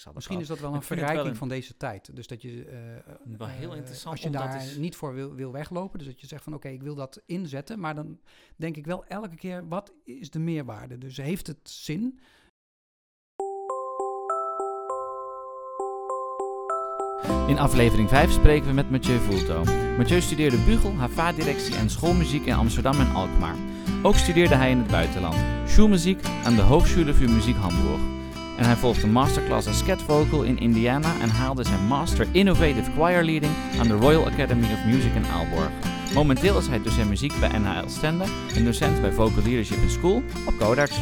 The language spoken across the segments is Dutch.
zal Misschien is dat wel een wel verrijking een- van deze tijd. Dus dat je, eh, Wel heel eh, interessant als je daar niet voor wil, wil weglopen, dus dat je zegt van oké, ik wil dat inzetten, maar dan denk ik wel elke keer, wat is de meerwaarde? Dus heeft het zin? In aflevering 5 spreken we met Mathieu Voelto. Mathieu studeerde bugel, HV-directie en schoolmuziek in Amsterdam en Alkmaar. Ook studeerde hij in het buitenland, Schulmuziek aan de Hochschule für Musik Hamburg. En hij volgde een masterclass als scat vocal in Indiana en haalde zijn Master Innovative Choir Leading aan de Royal Academy of Music in Aalborg. Momenteel is hij docent muziek bij NHL Stende en docent bij Vocal Leadership in School op Codarts.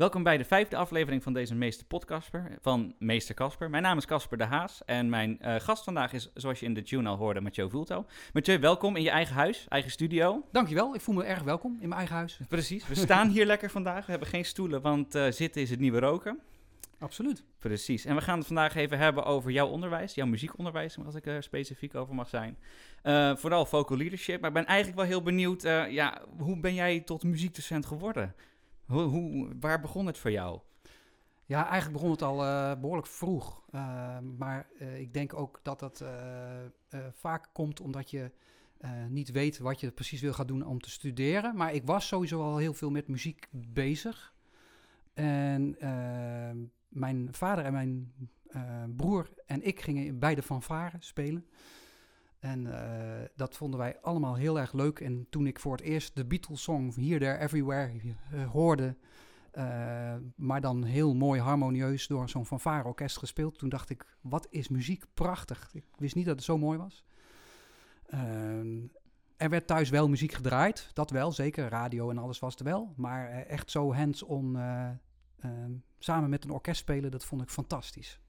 Welkom bij de vijfde aflevering van deze Meester Podcasper van Meester Casper. Mijn naam is Casper de Haas en mijn eh, gast vandaag is, zoals je in de tune al hoorde, Mathieu Vulto. Mathieu, welkom in je eigen huis, eigen studio. Dankjewel, ik voel me erg welkom in mijn eigen huis. Precies, we staan hier lekker vandaag. We hebben geen stoelen, want eh, zitten is het nieuwe roken. Absoluut. Precies. En we gaan het vandaag even hebben over jouw onderwijs, jouw muziekonderwijs, als ik er specifiek over mag zijn. Eh, vooral vocal leadership. Maar ik ben eigenlijk wel heel benieuwd, ja, hoe ben jij tot muziekdocent geworden? Hoe, waar begon het voor jou? Ja, eigenlijk begon het al eh, behoorlijk vroeg. Eh, maar eh, ik denk ook dat dat vaak komt omdat je niet weet wat je precies wil gaan doen om te studeren. Maar ik was sowieso al heel veel met muziek bezig. En mijn vader en mijn broer en ik gingen bij de fanfare spelen. En eh, dat vonden wij allemaal heel erg leuk. En toen ik voor het eerst de Beatles-song Here, There, Everywhere eh, hoorde... Uh, maar dan heel mooi harmonieus door zo'n fanfare-orkest gespeeld. Toen dacht ik, wat is muziek prachtig. Ik wist niet dat het zo mooi was. Uh, er werd thuis wel muziek gedraaid, dat wel, zeker. Radio en alles was er wel. Maar echt zo hands-on uh, samen met een orkest spelen, dat vond ik fantastisch.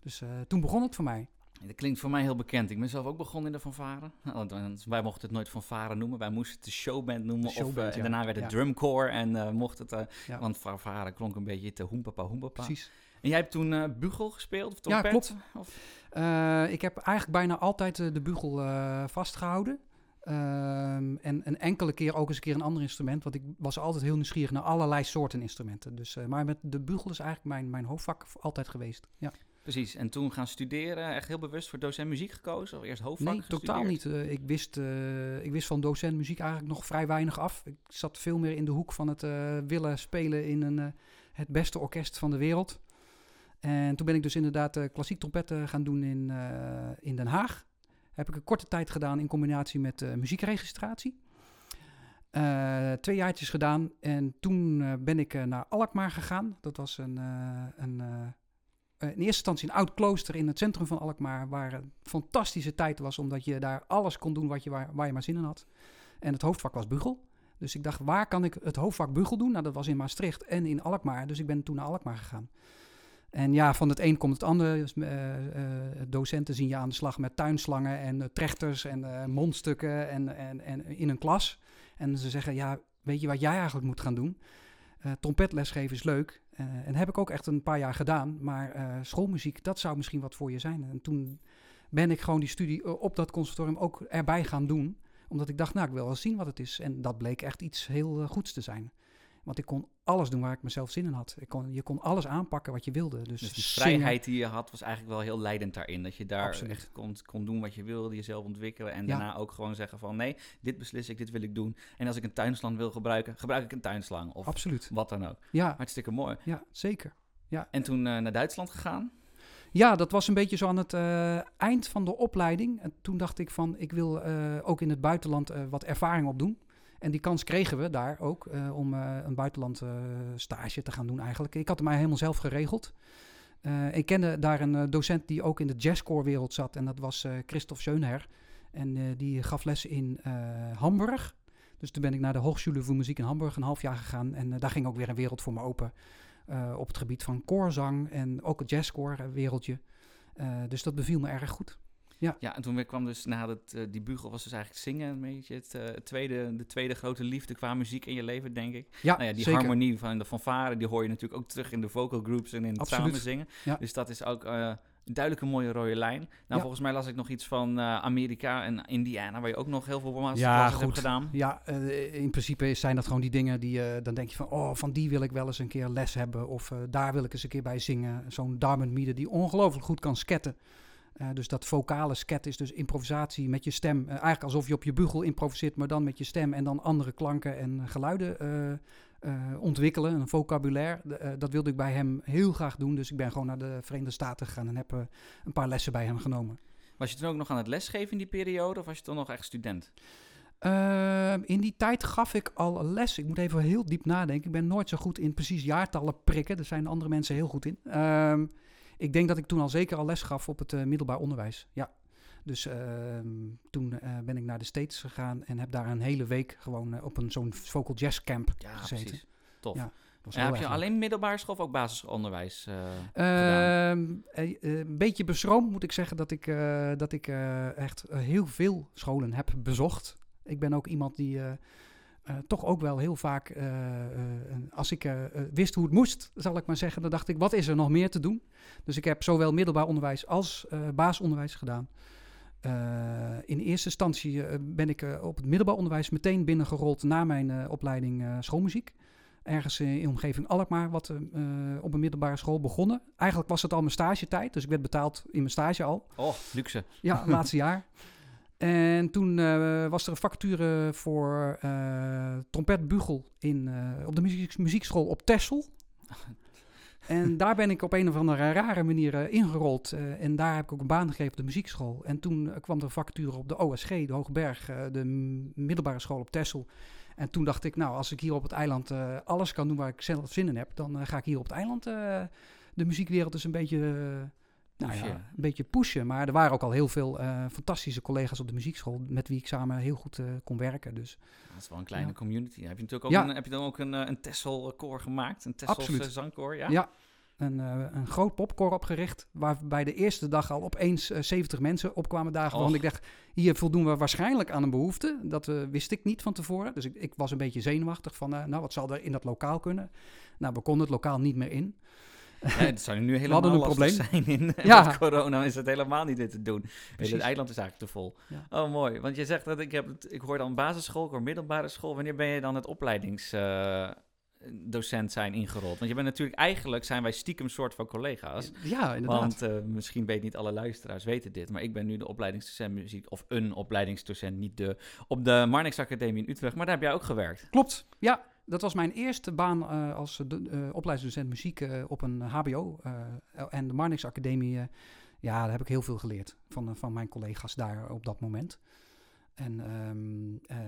Dus eh, toen begon het voor mij. Dat klinkt voor mij heel bekend. Ik ben zelf ook begonnen in de fanfare. Want wij mochten het nooit fanfare noemen. Wij moesten het de showband noemen. showband, of, ja. en daarna werd het ja. drumcore. En uh, mocht het... Uh, ja. Want fanfare klonk een beetje te hoempapa hoempapa. Precies. En jij hebt toen uh, bugel gespeeld? Of trompet? Ja, klopt. Of? Ik heb eigenlijk bijna altijd de bugel vastgehouden. Um, en een enkele keer ook eens een keer een ander instrument. Want ik was altijd heel nieuwsgierig naar allerlei soorten instrumenten. Dus, uh, maar met de bugel is eigenlijk mijn, mijn hoofdvak altijd geweest. Ja. Precies, en toen gaan studeren, echt heel bewust voor docent muziek gekozen? Of eerst hoofdvak Nee, totaal niet. Uh, ik, wist, uh, ik wist van docent muziek eigenlijk nog vrij weinig af. Ik zat veel meer in de hoek van het uh, willen spelen in een, het beste orkest van de wereld. En toen ben ik dus inderdaad klassiek trompetten gaan doen in, in Den Haag. Heb ik een korte tijd gedaan in combinatie met muziekregistratie. twee jaartjes gedaan en toen ben ik naar Alkmaar gegaan. Dat was een, een in eerste instantie een oud klooster in het centrum van Alkmaar, waar een fantastische tijd was, omdat je daar alles kon doen wat je, waar, waar je maar zin in had. En het hoofdvak was bugel. Dus ik dacht, waar kan ik het hoofdvak bugel doen? Nou, dat was in Maastricht en in Alkmaar. Dus ik ben toen naar Alkmaar gegaan. En ja, van het een komt het ander. Dus, uh, uh, docenten zien je aan de slag met tuinslangen en trechters en mondstukken en, en, en in een klas. En ze zeggen, ja, weet je wat jij eigenlijk moet gaan doen? Uh, trompetles geven is leuk. Uh, en heb ik ook echt een paar jaar gedaan. Maar uh, schoolmuziek, dat zou misschien wat voor je zijn. En toen ben ik gewoon die studie op dat conservatorium ook erbij gaan doen. Omdat ik dacht, nou, ik wil wel zien wat het is. En dat bleek echt iets heel goeds te zijn. Want ik kon alles doen waar ik mezelf zin in had. Ik kon, je kon alles aanpakken wat je wilde. Dus, dus die vrijheid die je had was eigenlijk wel heel leidend daarin. Dat je daar Absoluut. echt kon, kon doen wat je wilde, jezelf ontwikkelen. En ja. daarna ook gewoon zeggen van nee, dit beslis ik, dit wil ik doen. En als ik een tuinslang wil gebruiken, gebruik ik een tuinslang. Of Absoluut. wat dan ook. Ja. Hartstikke mooi. Ja, zeker. Ja. En toen uh, naar Duitsland gegaan? Ja, dat was een beetje zo aan het uh, eind van de opleiding. En toen dacht ik van, ik wil uh, ook in het buitenland wat ervaring opdoen. En die kans kregen we daar ook uh, om uh, een buitenland uh, stage te gaan doen eigenlijk. Ik had het mij helemaal zelf geregeld. Ik kende daar een docent die ook in de jazzcore wereld zat. En dat was Christoph Schönherr. En die gaf les in Hamburg. Dus toen ben ik naar de Hochschule voor Muziek in Hamburg een half jaar gegaan. En daar ging ook weer een wereld voor me open. op het gebied van koorzang en ook het jazzcore wereldje. dus dat beviel me erg goed. Ja. ja, en toen kwam dus na dat, uh, die bugel was dus eigenlijk zingen een beetje het, uh, tweede, de tweede grote liefde qua muziek in je leven, denk ik. Ja, nou ja die zeker. harmonie van de fanfare, die hoor je natuurlijk ook terug in de vocal groups en in het Absoluut. samen zingen. Ja. Dus dat is ook uh, duidelijk een mooie rode lijn. Nou, Ja. volgens mij las ik nog iets van eh, Amerika en Indiana, waar je ook nog heel veel masterclasses Ja, hebt goed. gedaan. Ja, eh, in principe zijn dat gewoon die dingen die eh, dan denk je van, oh, van die wil ik wel eens een keer les hebben. Of eh, daar wil ik eens een keer bij zingen. Zo'n Darmond Miede die ongelooflijk goed kan sketten. Eh, dus dat vocale sket is dus improvisatie met je stem. Eh, eigenlijk alsof je op je bugel improviseert, maar dan met je stem en dan andere klanken en geluiden eh, ontwikkelen. Een vocabulaire. Dat wilde ik bij hem heel graag doen. Dus ik ben gewoon naar de Verenigde Staten gegaan en heb een paar lessen bij hem genomen. Was je toen ook nog aan het lesgeven in die periode, of was je toen nog echt student? In die tijd gaf ik al les. Ik moet even heel diep nadenken. Ik ben nooit zo goed in precies jaartallen prikken. Daar zijn andere mensen heel goed in. Ehm, ik denk dat ik toen al zeker al les gaf op het eh, middelbaar onderwijs. Ja. Dus ehm, toen eh, ben ik naar de States gegaan en heb daar een hele week gewoon eh, op een zo'n vocal jazz camp Ja, gezeten. precies. Tof. Ja, was En heel heb je leuk. alleen middelbare school of ook basisonderwijs eh, gedaan? Ehm, eh, eh, een beetje beschroomd moet ik zeggen dat ik, dat ik echt heel veel scholen heb bezocht. Ik ben ook iemand die eh, toch ook wel heel vaak, eh, eh, als ik wist hoe het moest, zal ik maar zeggen, dan dacht ik, wat is er nog meer te doen? Dus ik heb zowel middelbaar onderwijs als basisonderwijs gedaan. In eerste instantie ben ik op het middelbaar onderwijs meteen binnengerold na mijn opleiding schoolmuziek. Ergens in de omgeving Alkmaar, wat op een middelbare school begonnen. Eigenlijk was het al mijn stagetijd, dus ik werd betaald in mijn stage al. Oh, luxe. Ja, laatste jaar. En toen eh, was er een vacature voor eh trompetbugel in, eh, op de muziek, muziekschool op Texel. En daar ben ik op een of andere rare manier ingerold. en daar heb ik ook een baan gegeven op de muziekschool. En toen kwam er een vacature op de OSG, de Hoogberg, de middelbare school op Texel. En toen dacht ik, nou, als ik hier op het eiland alles kan doen waar ik zelf zin in heb, dan ga ik hier op het eiland de muziekwereld dus een beetje, nou ja, een beetje pushen. Maar er waren ook al heel veel eh, fantastische collega's op de muziekschool met wie ik samen heel goed eh, kon werken. Dus Dat is wel een kleine Ja. community. Heb je natuurlijk ook, Ja. een, heb je dan ook een, eh, een Tessel-koor gemaakt? Een Absoluut. zangkoor, ja? Ja. een, een groot popkoor opgericht. Waarbij de eerste dag al opeens eh, 70 mensen opkwamen dagen. Och. Want ik dacht, hier voldoen we waarschijnlijk aan een behoefte. Dat wist ik niet van tevoren. Dus ik, ik was een beetje zenuwachtig van, nou wat zal er in dat lokaal kunnen? Nou, we konden het lokaal niet meer in. Nee, dat zou nu helemaal hadden een lastig zijn in Ja. met corona. Is het helemaal niet dit te doen. Het Precies. eiland is eigenlijk te vol. Ja. Oh, mooi. Want je zegt dat ik heb het, ik hoor dan basisschool, ik hoor middelbare school. Wanneer ben je dan het opleidingsdocent zijn ingerold? Want je bent natuurlijk, eigenlijk zijn wij stiekem soort van collega's. Ja, inderdaad. Want eh, misschien weet niet alle luisteraars weten dit, maar ik ben nu de opleidingsdocent muziek, of een opleidingsdocent, niet de, op de Marnix Academie in Utrecht. Maar daar heb jij ook gewerkt. Klopt, ja. Dat was mijn eerste baan eh, als eh, eh, opleidingsdocent muziek op een HBO. en de Marnix Academie, ja, daar heb ik heel veel geleerd van, van mijn collega's daar op dat moment. En ehm, eh,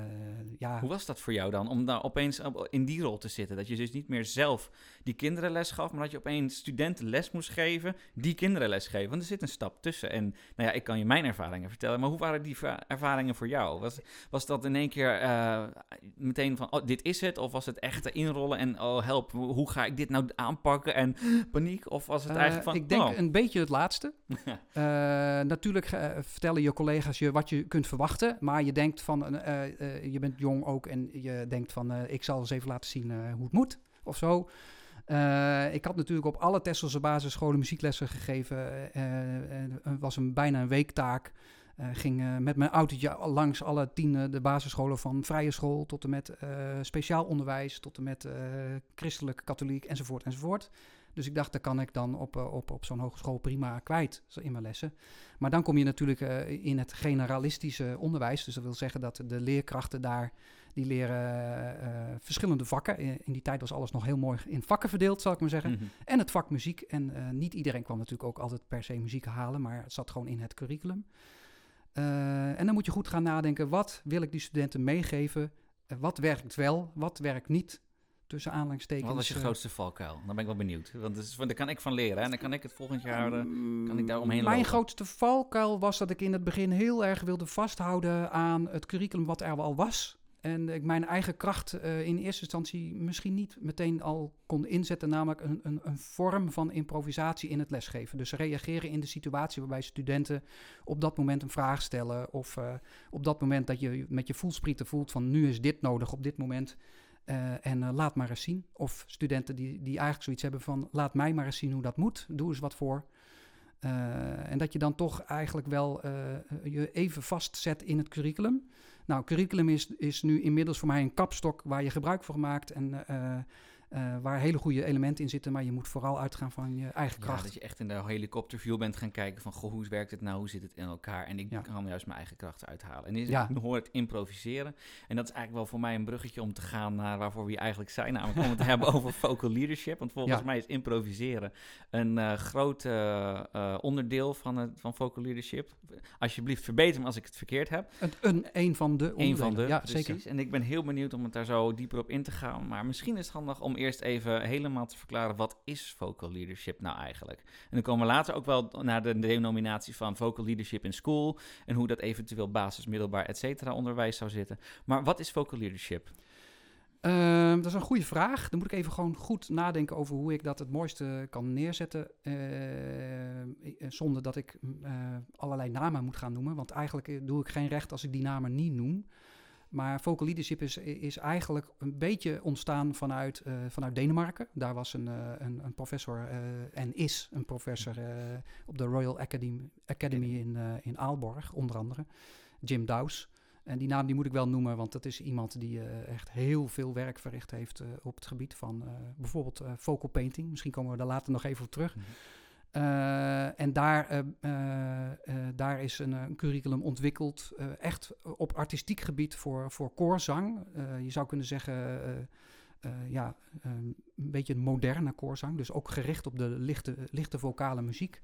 ja, Hoe was dat voor jou dan, om daar opeens op- in die rol te zitten? Dat je dus niet meer zelf die kinderen les gaf, maar dat je opeens studenten les moest geven, die kinderen les geven. Want er zit een stap tussen. En nou ja, ik kan je mijn ervaringen vertellen, maar hoe waren die va- ervaringen voor jou? Was, was dat in één keer eh, meteen van, oh, dit is het? Of was het echt inrollen en, oh help, hoe ga ik dit nou aanpakken en paniek? Of was het Eh, eigenlijk van, ik denk oh, een beetje het laatste. Natuurlijk vertellen je collega's je wat je kunt verwachten, maar je denkt van, eh, eh, je bent jong ook en je denkt van, eh, ik zal eens even laten zien eh, hoe het moet of zo. Eh, ik had natuurlijk op alle Tesselse basisscholen muzieklessen gegeven. eh, en het was een, bijna een weektaak. Eh, ging eh, met mijn autootje langs alle tien eh, de basisscholen van vrije school tot en met eh, speciaal onderwijs, tot en met eh, christelijk, katholiek enzovoort enzovoort. Dus ik dacht, dat kan ik dan op, eh, op, op zo'n hogeschool prima kwijt in mijn lessen. Maar dan kom je natuurlijk eh, in het generalistische onderwijs. Dus dat wil zeggen dat de leerkrachten daar, die leren eh, verschillende vakken. In, die tijd was alles nog heel mooi in vakken verdeeld, zal ik maar zeggen. mhm. En het vak muziek. En niet iedereen kwam natuurlijk ook altijd per se muziek halen, maar het zat gewoon in het curriculum. En dan moet je goed gaan nadenken, wat wil ik die studenten meegeven? Wat werkt wel, wat werkt niet? Tussen aanhalingstekens. Wat was je eh, grootste valkuil? Dan ben ik wel benieuwd. Want is, daar kan ik van leren hè? en dan kan ik het volgend jaar... eh, kan ik daar omheen Mijn lopen? grootste valkuil was dat ik in het begin heel erg wilde vasthouden aan het curriculum wat er al was. En ik mijn eigen kracht eh, in eerste instantie misschien niet meteen al kon inzetten, namelijk een, een, een vorm van improvisatie in het lesgeven. Dus reageren in de situatie waarbij studenten op dat moment een vraag stellen. Of op dat moment dat je met je voelsprieten voelt van nu is dit nodig op dit moment. Eh, en eh, laat maar eens zien. Of studenten die, die eigenlijk zoiets hebben van laat mij maar eens zien hoe dat moet. Doe eens wat voor. Eh, en dat je dan toch eigenlijk wel je even vastzet in het curriculum. Nou, curriculum is, is nu inmiddels voor mij een kapstok waar je gebruik van maakt. En uh, waar hele goede elementen in zitten, maar je moet vooral uitgaan van je eigen kracht. Ja, dat je echt in de helikopterview bent gaan kijken van, goh, hoe werkt het nou, hoe zit het in elkaar? En ik kan juist mijn eigen kracht uithalen. En ja. ik hoor het improviseren. En dat is eigenlijk wel voor mij een bruggetje om te gaan naar waarvoor we hier eigenlijk zijn. Namelijk om het te hebben over vocal leadership. Want volgens mij is improviseren een uh, groot uh, onderdeel van, het, van vocal leadership. Alsjeblieft, verbeter me als ik het verkeerd heb. Een, een, een van de Een van de, ja, precies. Zeker. En ik ben heel benieuwd om het daar zo dieper op in te gaan. Maar misschien is het handig om eerst even helemaal te verklaren wat is vocal leadership nou eigenlijk. En dan komen we later ook wel naar de denominatie van vocal leadership in school en hoe dat eventueel basis, middelbaar, et cetera onderwijs zou zitten. Maar wat is vocal leadership? Ehm, dat is een goede vraag. Dan moet ik even gewoon goed nadenken over hoe ik dat het mooiste kan neerzetten. Uh, zonder dat ik uh, allerlei namen moet gaan noemen. Want eigenlijk doe ik geen recht als ik die namen niet noem. Maar vocal leadership is, is eigenlijk een beetje ontstaan vanuit, uh, vanuit Denemarken. Daar was een, uh, een, een, professor uh, en is een professor op de Royal Academy, Academy in, in Aalborg, onder andere. Jim Dawes. En die naam die moet ik wel noemen, want dat is iemand die echt heel veel werk verricht heeft op het gebied van bijvoorbeeld vocal painting. Misschien komen we daar later nog even op terug. Mm -hmm. Uh, en daar, uh, uh, daar is een, curriculum ontwikkeld, echt op artistiek gebied voor, voor koorzang. je zou kunnen zeggen, ja, een beetje een moderne koorzang, dus ook gericht op de lichte, lichte vocale muziek.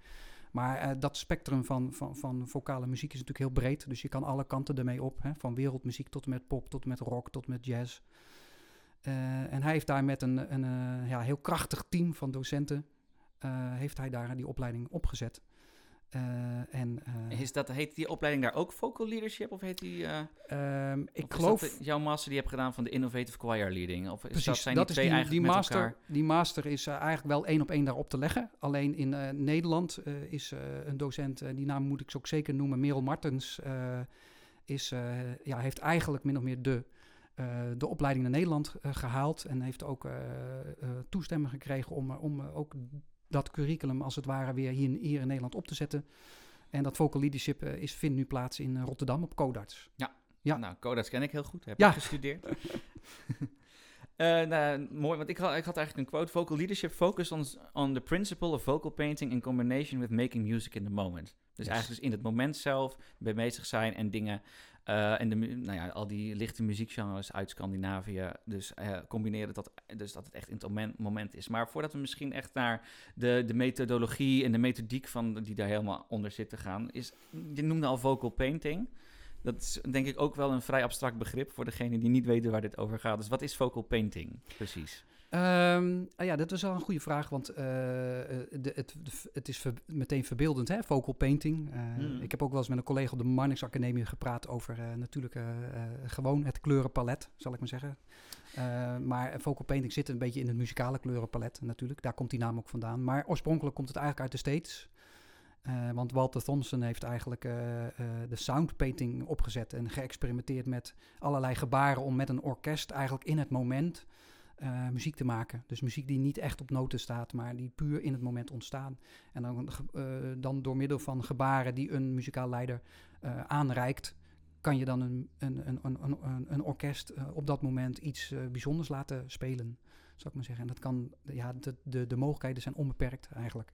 Maar dat spectrum van, van, van vocale muziek is natuurlijk heel breed, dus je kan alle kanten ermee op, hè, van wereldmuziek tot en met pop, tot met rock, tot met jazz. en hij heeft daar met een, een ja, heel krachtig team van docenten heeft hij daar die opleiding opgezet. Uh, en, uh, is dat, heet die opleiding daar ook Vocal Leadership? Of heet die... Um, ik geloof... Dat jouw master die je hebt gedaan van de Innovative Choir Leading? Of is precies, dat, zijn dat die is twee die, die master, Die master is eigenlijk wel één op één daarop te leggen. Alleen in Nederland is een docent, die naam moet ik zo ook zeker noemen, Merel Martens, is, ja, heeft eigenlijk min of meer de... de opleiding naar Nederland gehaald en heeft ook toestemming gekregen om, om ook dat curriculum als het ware weer hier, hier in Nederland op te zetten. En dat vocal leadership uh, is, vindt nu plaats in uh, Rotterdam op Codarts. Ja. ja, nou, Codarts ken ik heel goed. Heb ja. ik gestudeerd. uh, nou, mooi, want ik had, ik had eigenlijk een quote. Vocal leadership focus on, on the principle of vocal painting in combination with making music in the moment. Dus yes. eigenlijk dus in het moment zelf bij bezig zijn en dingen uh, en de, nou ja, al die lichte muziekgenres uit Scandinavië. Dus uh, combineren dat, dus dat het echt in het moment, is. Maar voordat we misschien echt naar de, de methodologie en de methodiek van die daar helemaal onder zitten gaan, is, je noemde al vocal painting. Dat is denk ik ook wel een vrij abstract begrip voor degene die niet weten waar dit over gaat. Dus wat is vocal painting precies? Um, ja, dat was wel een goede vraag, want uh, de, het, het is ver, meteen verbeeldend, hè, vocal painting. Uh, mm. Ik heb ook wel eens met een collega op de Marnix Academie gepraat over uh, natuurlijk gewoon het kleurenpalet, zal ik maar zeggen. maar vocal painting zit een beetje in het muzikale kleurenpalet natuurlijk, daar komt die naam ook vandaan. Maar oorspronkelijk komt het eigenlijk uit de States. want Walter Thompson heeft eigenlijk de sound painting opgezet en geëxperimenteerd met allerlei gebaren om met een orkest eigenlijk in het moment uh, muziek te maken. Dus muziek die niet echt op noten staat, maar die puur in het moment ontstaan. En dan, uh, dan door middel van gebaren die een muzikaal leider uh, aanreikt, kan je dan een, een, een, een, een, een orkest op dat moment iets bijzonders laten spelen, zou ik maar zeggen. En dat kan, ja, de, de, de mogelijkheden zijn onbeperkt eigenlijk.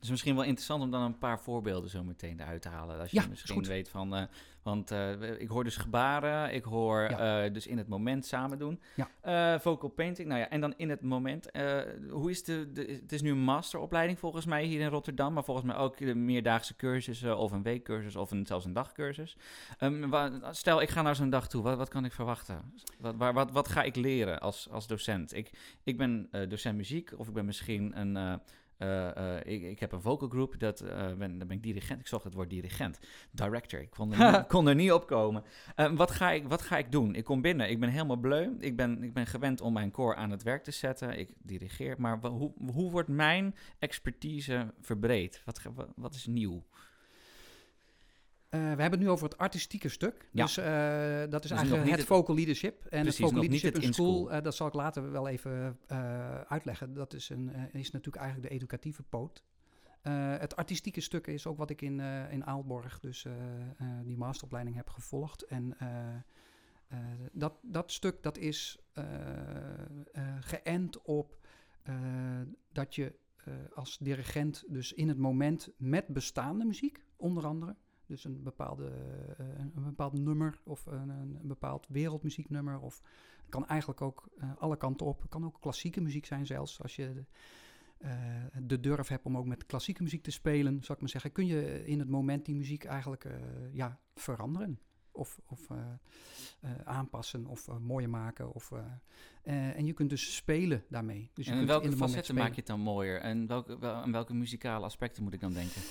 Dus misschien wel interessant om dan een paar voorbeelden zo meteen eruit te halen. Als je misschien weet van, uh, want uh, ik hoor dus gebaren, ik hoor ja. uh, dus in het moment samen doen. Ja. vocal painting, nou ja, en dan in het moment. hoe is de, de, het is nu een masteropleiding volgens mij hier in Rotterdam, maar volgens mij ook de meerdaagse cursussen of een weekcursus of een, zelfs een dagcursus. Um, stel, ik ga naar zo'n dag toe, wat, wat kan ik verwachten? Wat, waar, wat, wat ga ik leren als, als docent? Ik, ik ben docent muziek of ik ben misschien een uh, uh, ik, ik, heb een vocal group, dat, uh, ben, dan ben ik dirigent. Ik zocht het woord dirigent. Director, ik kon er niet, kon er niet op komen. wat, ga ik, wat ga ik doen? Ik kom binnen, ik ben helemaal bleu. Ik ben, ik ben gewend om mijn koor aan het werk te zetten. Ik dirigeer. Maar hoe, hoe wordt mijn expertise verbreed? Wat, wat is nieuw? Uh, we hebben het nu over het artistieke stuk. Ja. Dus uh, dat is dus eigenlijk het, het vocal leadership. En precies, het vocal leadership in school, uh, dat zal ik later wel even uitleggen. Dat is, een, is natuurlijk eigenlijk de educatieve poot. Eh, het artistieke stuk is ook wat ik in, eh, in Aalborg, dus eh, eh, die masteropleiding heb gevolgd. En eh, eh, dat, dat stuk dat is eh, eh, geënt op eh, dat je eh, als dirigent dus in het moment met bestaande muziek, onder andere, dus een, bepaalde, eh, een bepaald nummer of een, een, bepaald wereldmuzieknummer, of het kan eigenlijk ook eh, alle kanten op. Het kan ook klassieke muziek zijn zelfs, als je de, eh, de durf hebt om ook met klassieke muziek te spelen, zou ik maar zeggen, kun je in het moment die muziek eigenlijk ja, veranderen. Of, of aanpassen of mooier maken. Of, en je kunt dus spelen daarmee. Dus en welke facetten maak je het dan mooier? En welke, wel, aan welke muzikale aspecten moet ik dan denken?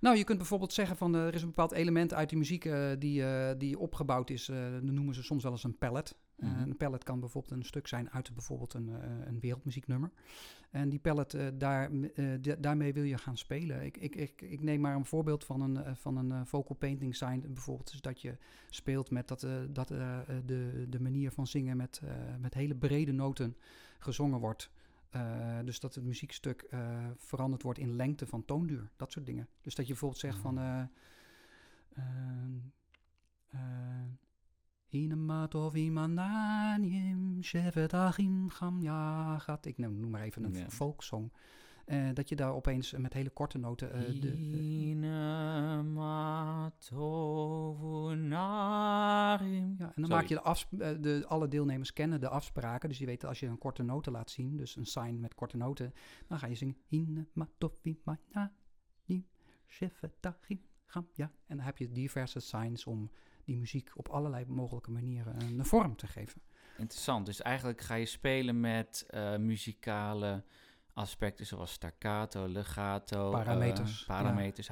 Nou, je kunt bijvoorbeeld zeggen van eh, er is een bepaald element uit die muziek eh, die, eh, die opgebouwd is. eh dat noemen ze soms wel eens een pallet. Mhm. een pallet kan bijvoorbeeld een stuk zijn uit bijvoorbeeld een, een wereldmuzieknummer. En die pallet, daar, da- daarmee wil je gaan spelen. Ik, ik, ik, ik neem maar een voorbeeld van een, van een vocal painting sign bijvoorbeeld. Dat je speelt met dat, dat de, de manier van zingen met, met hele brede noten gezongen wordt. Eh, dus dat het muziekstuk eh, veranderd wordt in lengte van toonduur. Dat soort dingen. Dus dat je bijvoorbeeld zegt van... eh ehm, eh, Inemat of imananium, shevetachim gam jagat. Ik noem, noem maar even een Ja. folksong. Eh, dat je daar opeens met hele korte noten... eh, de, Inamatovunarim. Ja, en dan Sorry. maak je de, afsp- eh, de alle deelnemers kennen de afspraken. Dus die weten als je een korte noten laat zien, dus een sign met korte noten, dan ga je zingen. Ja, en dan heb je diverse signs om die muziek op allerlei mogelijke manieren een vorm te geven. Interessant. Dus eigenlijk ga je spelen met eh, muzikale aspecten zoals staccato, legato, Parameters, zacht. parameters.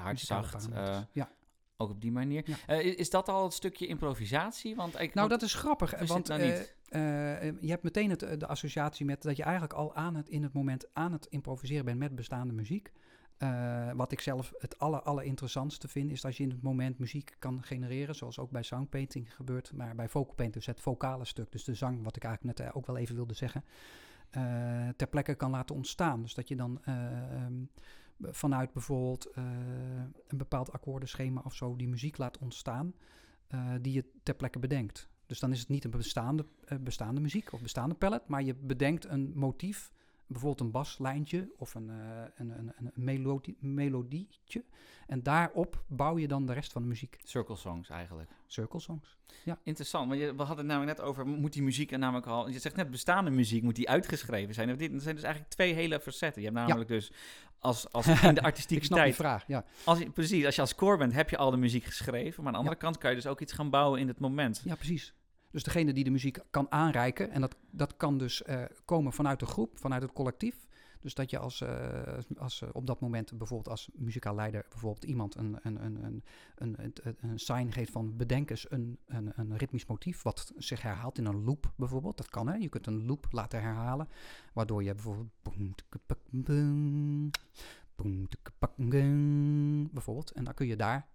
eh, ja. ook op die manier. Ja. Eh, is dat al het stukje improvisatie? Want ik, Nou, dat is grappig. Want nou eh, niet? je hebt meteen het, de associatie met dat je eigenlijk al aan het, in het moment aan het improviseren bent met bestaande muziek. Wat ik zelf het aller, allerinteressantste vind, is als je in het moment muziek kan genereren, zoals ook bij soundpainting gebeurt, maar bij vocal paint dus het vocale stuk, dus de zang, wat ik eigenlijk net ook wel even wilde zeggen, ter plekke kan laten ontstaan. Dus dat je dan eh, ehm, vanuit bijvoorbeeld eh, een bepaald akkoordenschema of zo die muziek laat ontstaan, eh, die je ter plekke bedenkt. Dus dan is het niet een bestaande, eh, bestaande muziek of bestaande pallet, maar je bedenkt een motief, bijvoorbeeld een baslijntje of een, eh, een, een, een melodie, melodietje. En daarop bouw je dan de rest van de muziek. Circle songs eigenlijk. Circle songs. Interessant, want je, we hadden het namelijk net over, moet die muziek er namelijk al... Je zegt net, bestaande muziek, moet die uitgeschreven zijn? En dit dat zijn dus eigenlijk twee hele facetten. Je hebt namelijk dus, als, als in de Ik snap artistiekiteit... vraag, ja. Als precies, als je als core bent, heb je al de muziek geschreven. Maar aan de andere kant kan je dus ook iets gaan bouwen in het moment. Ja, precies. Dus degene die de muziek kan aanreiken, en dat, dat kan dus eh, komen vanuit de groep, vanuit het collectief. Dus dat je als, eh, als, eh, op dat moment bijvoorbeeld als muzikaal leider bijvoorbeeld iemand een, een, een, een, een, een, sign geeft van bedenk eens een, een, een ritmisch motief wat zich herhaalt in een loop bijvoorbeeld. Dat kan hè, je kunt een loop laten herhalen, waardoor je bijvoorbeeld bijvoorbeeld. En dan kun je daar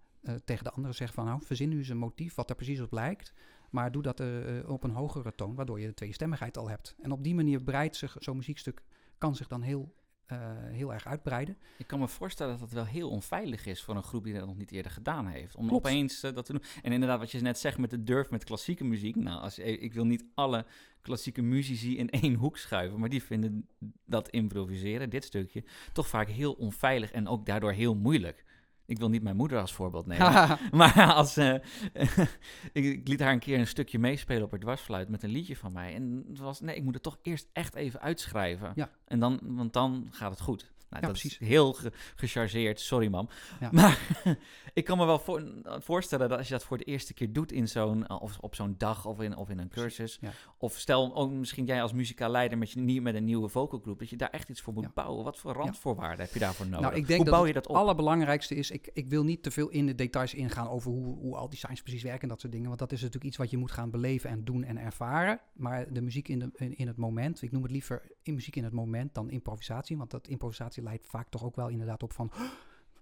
tegen de anderen zeggen van nou, verzin nu eens een motief wat er precies op lijkt. Maar doe dat eh, eh, op een hogere toon, waardoor je de tweestemmigheid al hebt. En op die manier breidt zich zo'n muziekstuk, kan zich dan heel, eh, heel erg uitbreiden. Ik kan me voorstellen dat het wel heel onveilig is voor een groep die dat nog niet eerder gedaan heeft. Om Klopt. opeens dat te doen. En inderdaad, wat je net zegt met de durf met klassieke muziek. Nou, als, ik wil niet alle klassieke muzici in één hoek schuiven. Maar die vinden dat improviseren, dit stukje, toch vaak heel onveilig en ook daardoor heel moeilijk. Ik wil niet mijn moeder als voorbeeld nemen. Maar als, eh, ik, ik liet haar een keer een stukje meespelen op haar dwarsfluit met een liedje van mij. En het was, nee, ik moet het toch eerst echt even uitschrijven. Ja. En dan, want dan gaat het goed. Nou, Ja, dat precies. is heel ge- gechargeerd, sorry mam. Ja. Maar ik kan me wel voor, voorstellen dat als je dat voor de eerste keer doet in zo'n, eh, of op zo'n dag of in, of in een cursus. Ja. Of stel ook misschien jij als muzikaal leider met, je, met een nieuwe vocalgroep, dat je daar echt iets voor moet bouwen. Wat voor randvoorwaarden heb je daarvoor nodig? Nou, ik denk Hoe dat bouw het je dat op? allerbelangrijkste is, ik, ik wil niet te veel in de details ingaan over hoe, hoe al die signs precies werken en dat soort dingen. Want dat is natuurlijk iets wat je moet gaan beleven en doen en ervaren. Maar de muziek in, de, in, in het moment, ik noem het liever in muziek in het moment dan improvisatie. Want dat improvisatie leidt vaak toch ook wel inderdaad op van,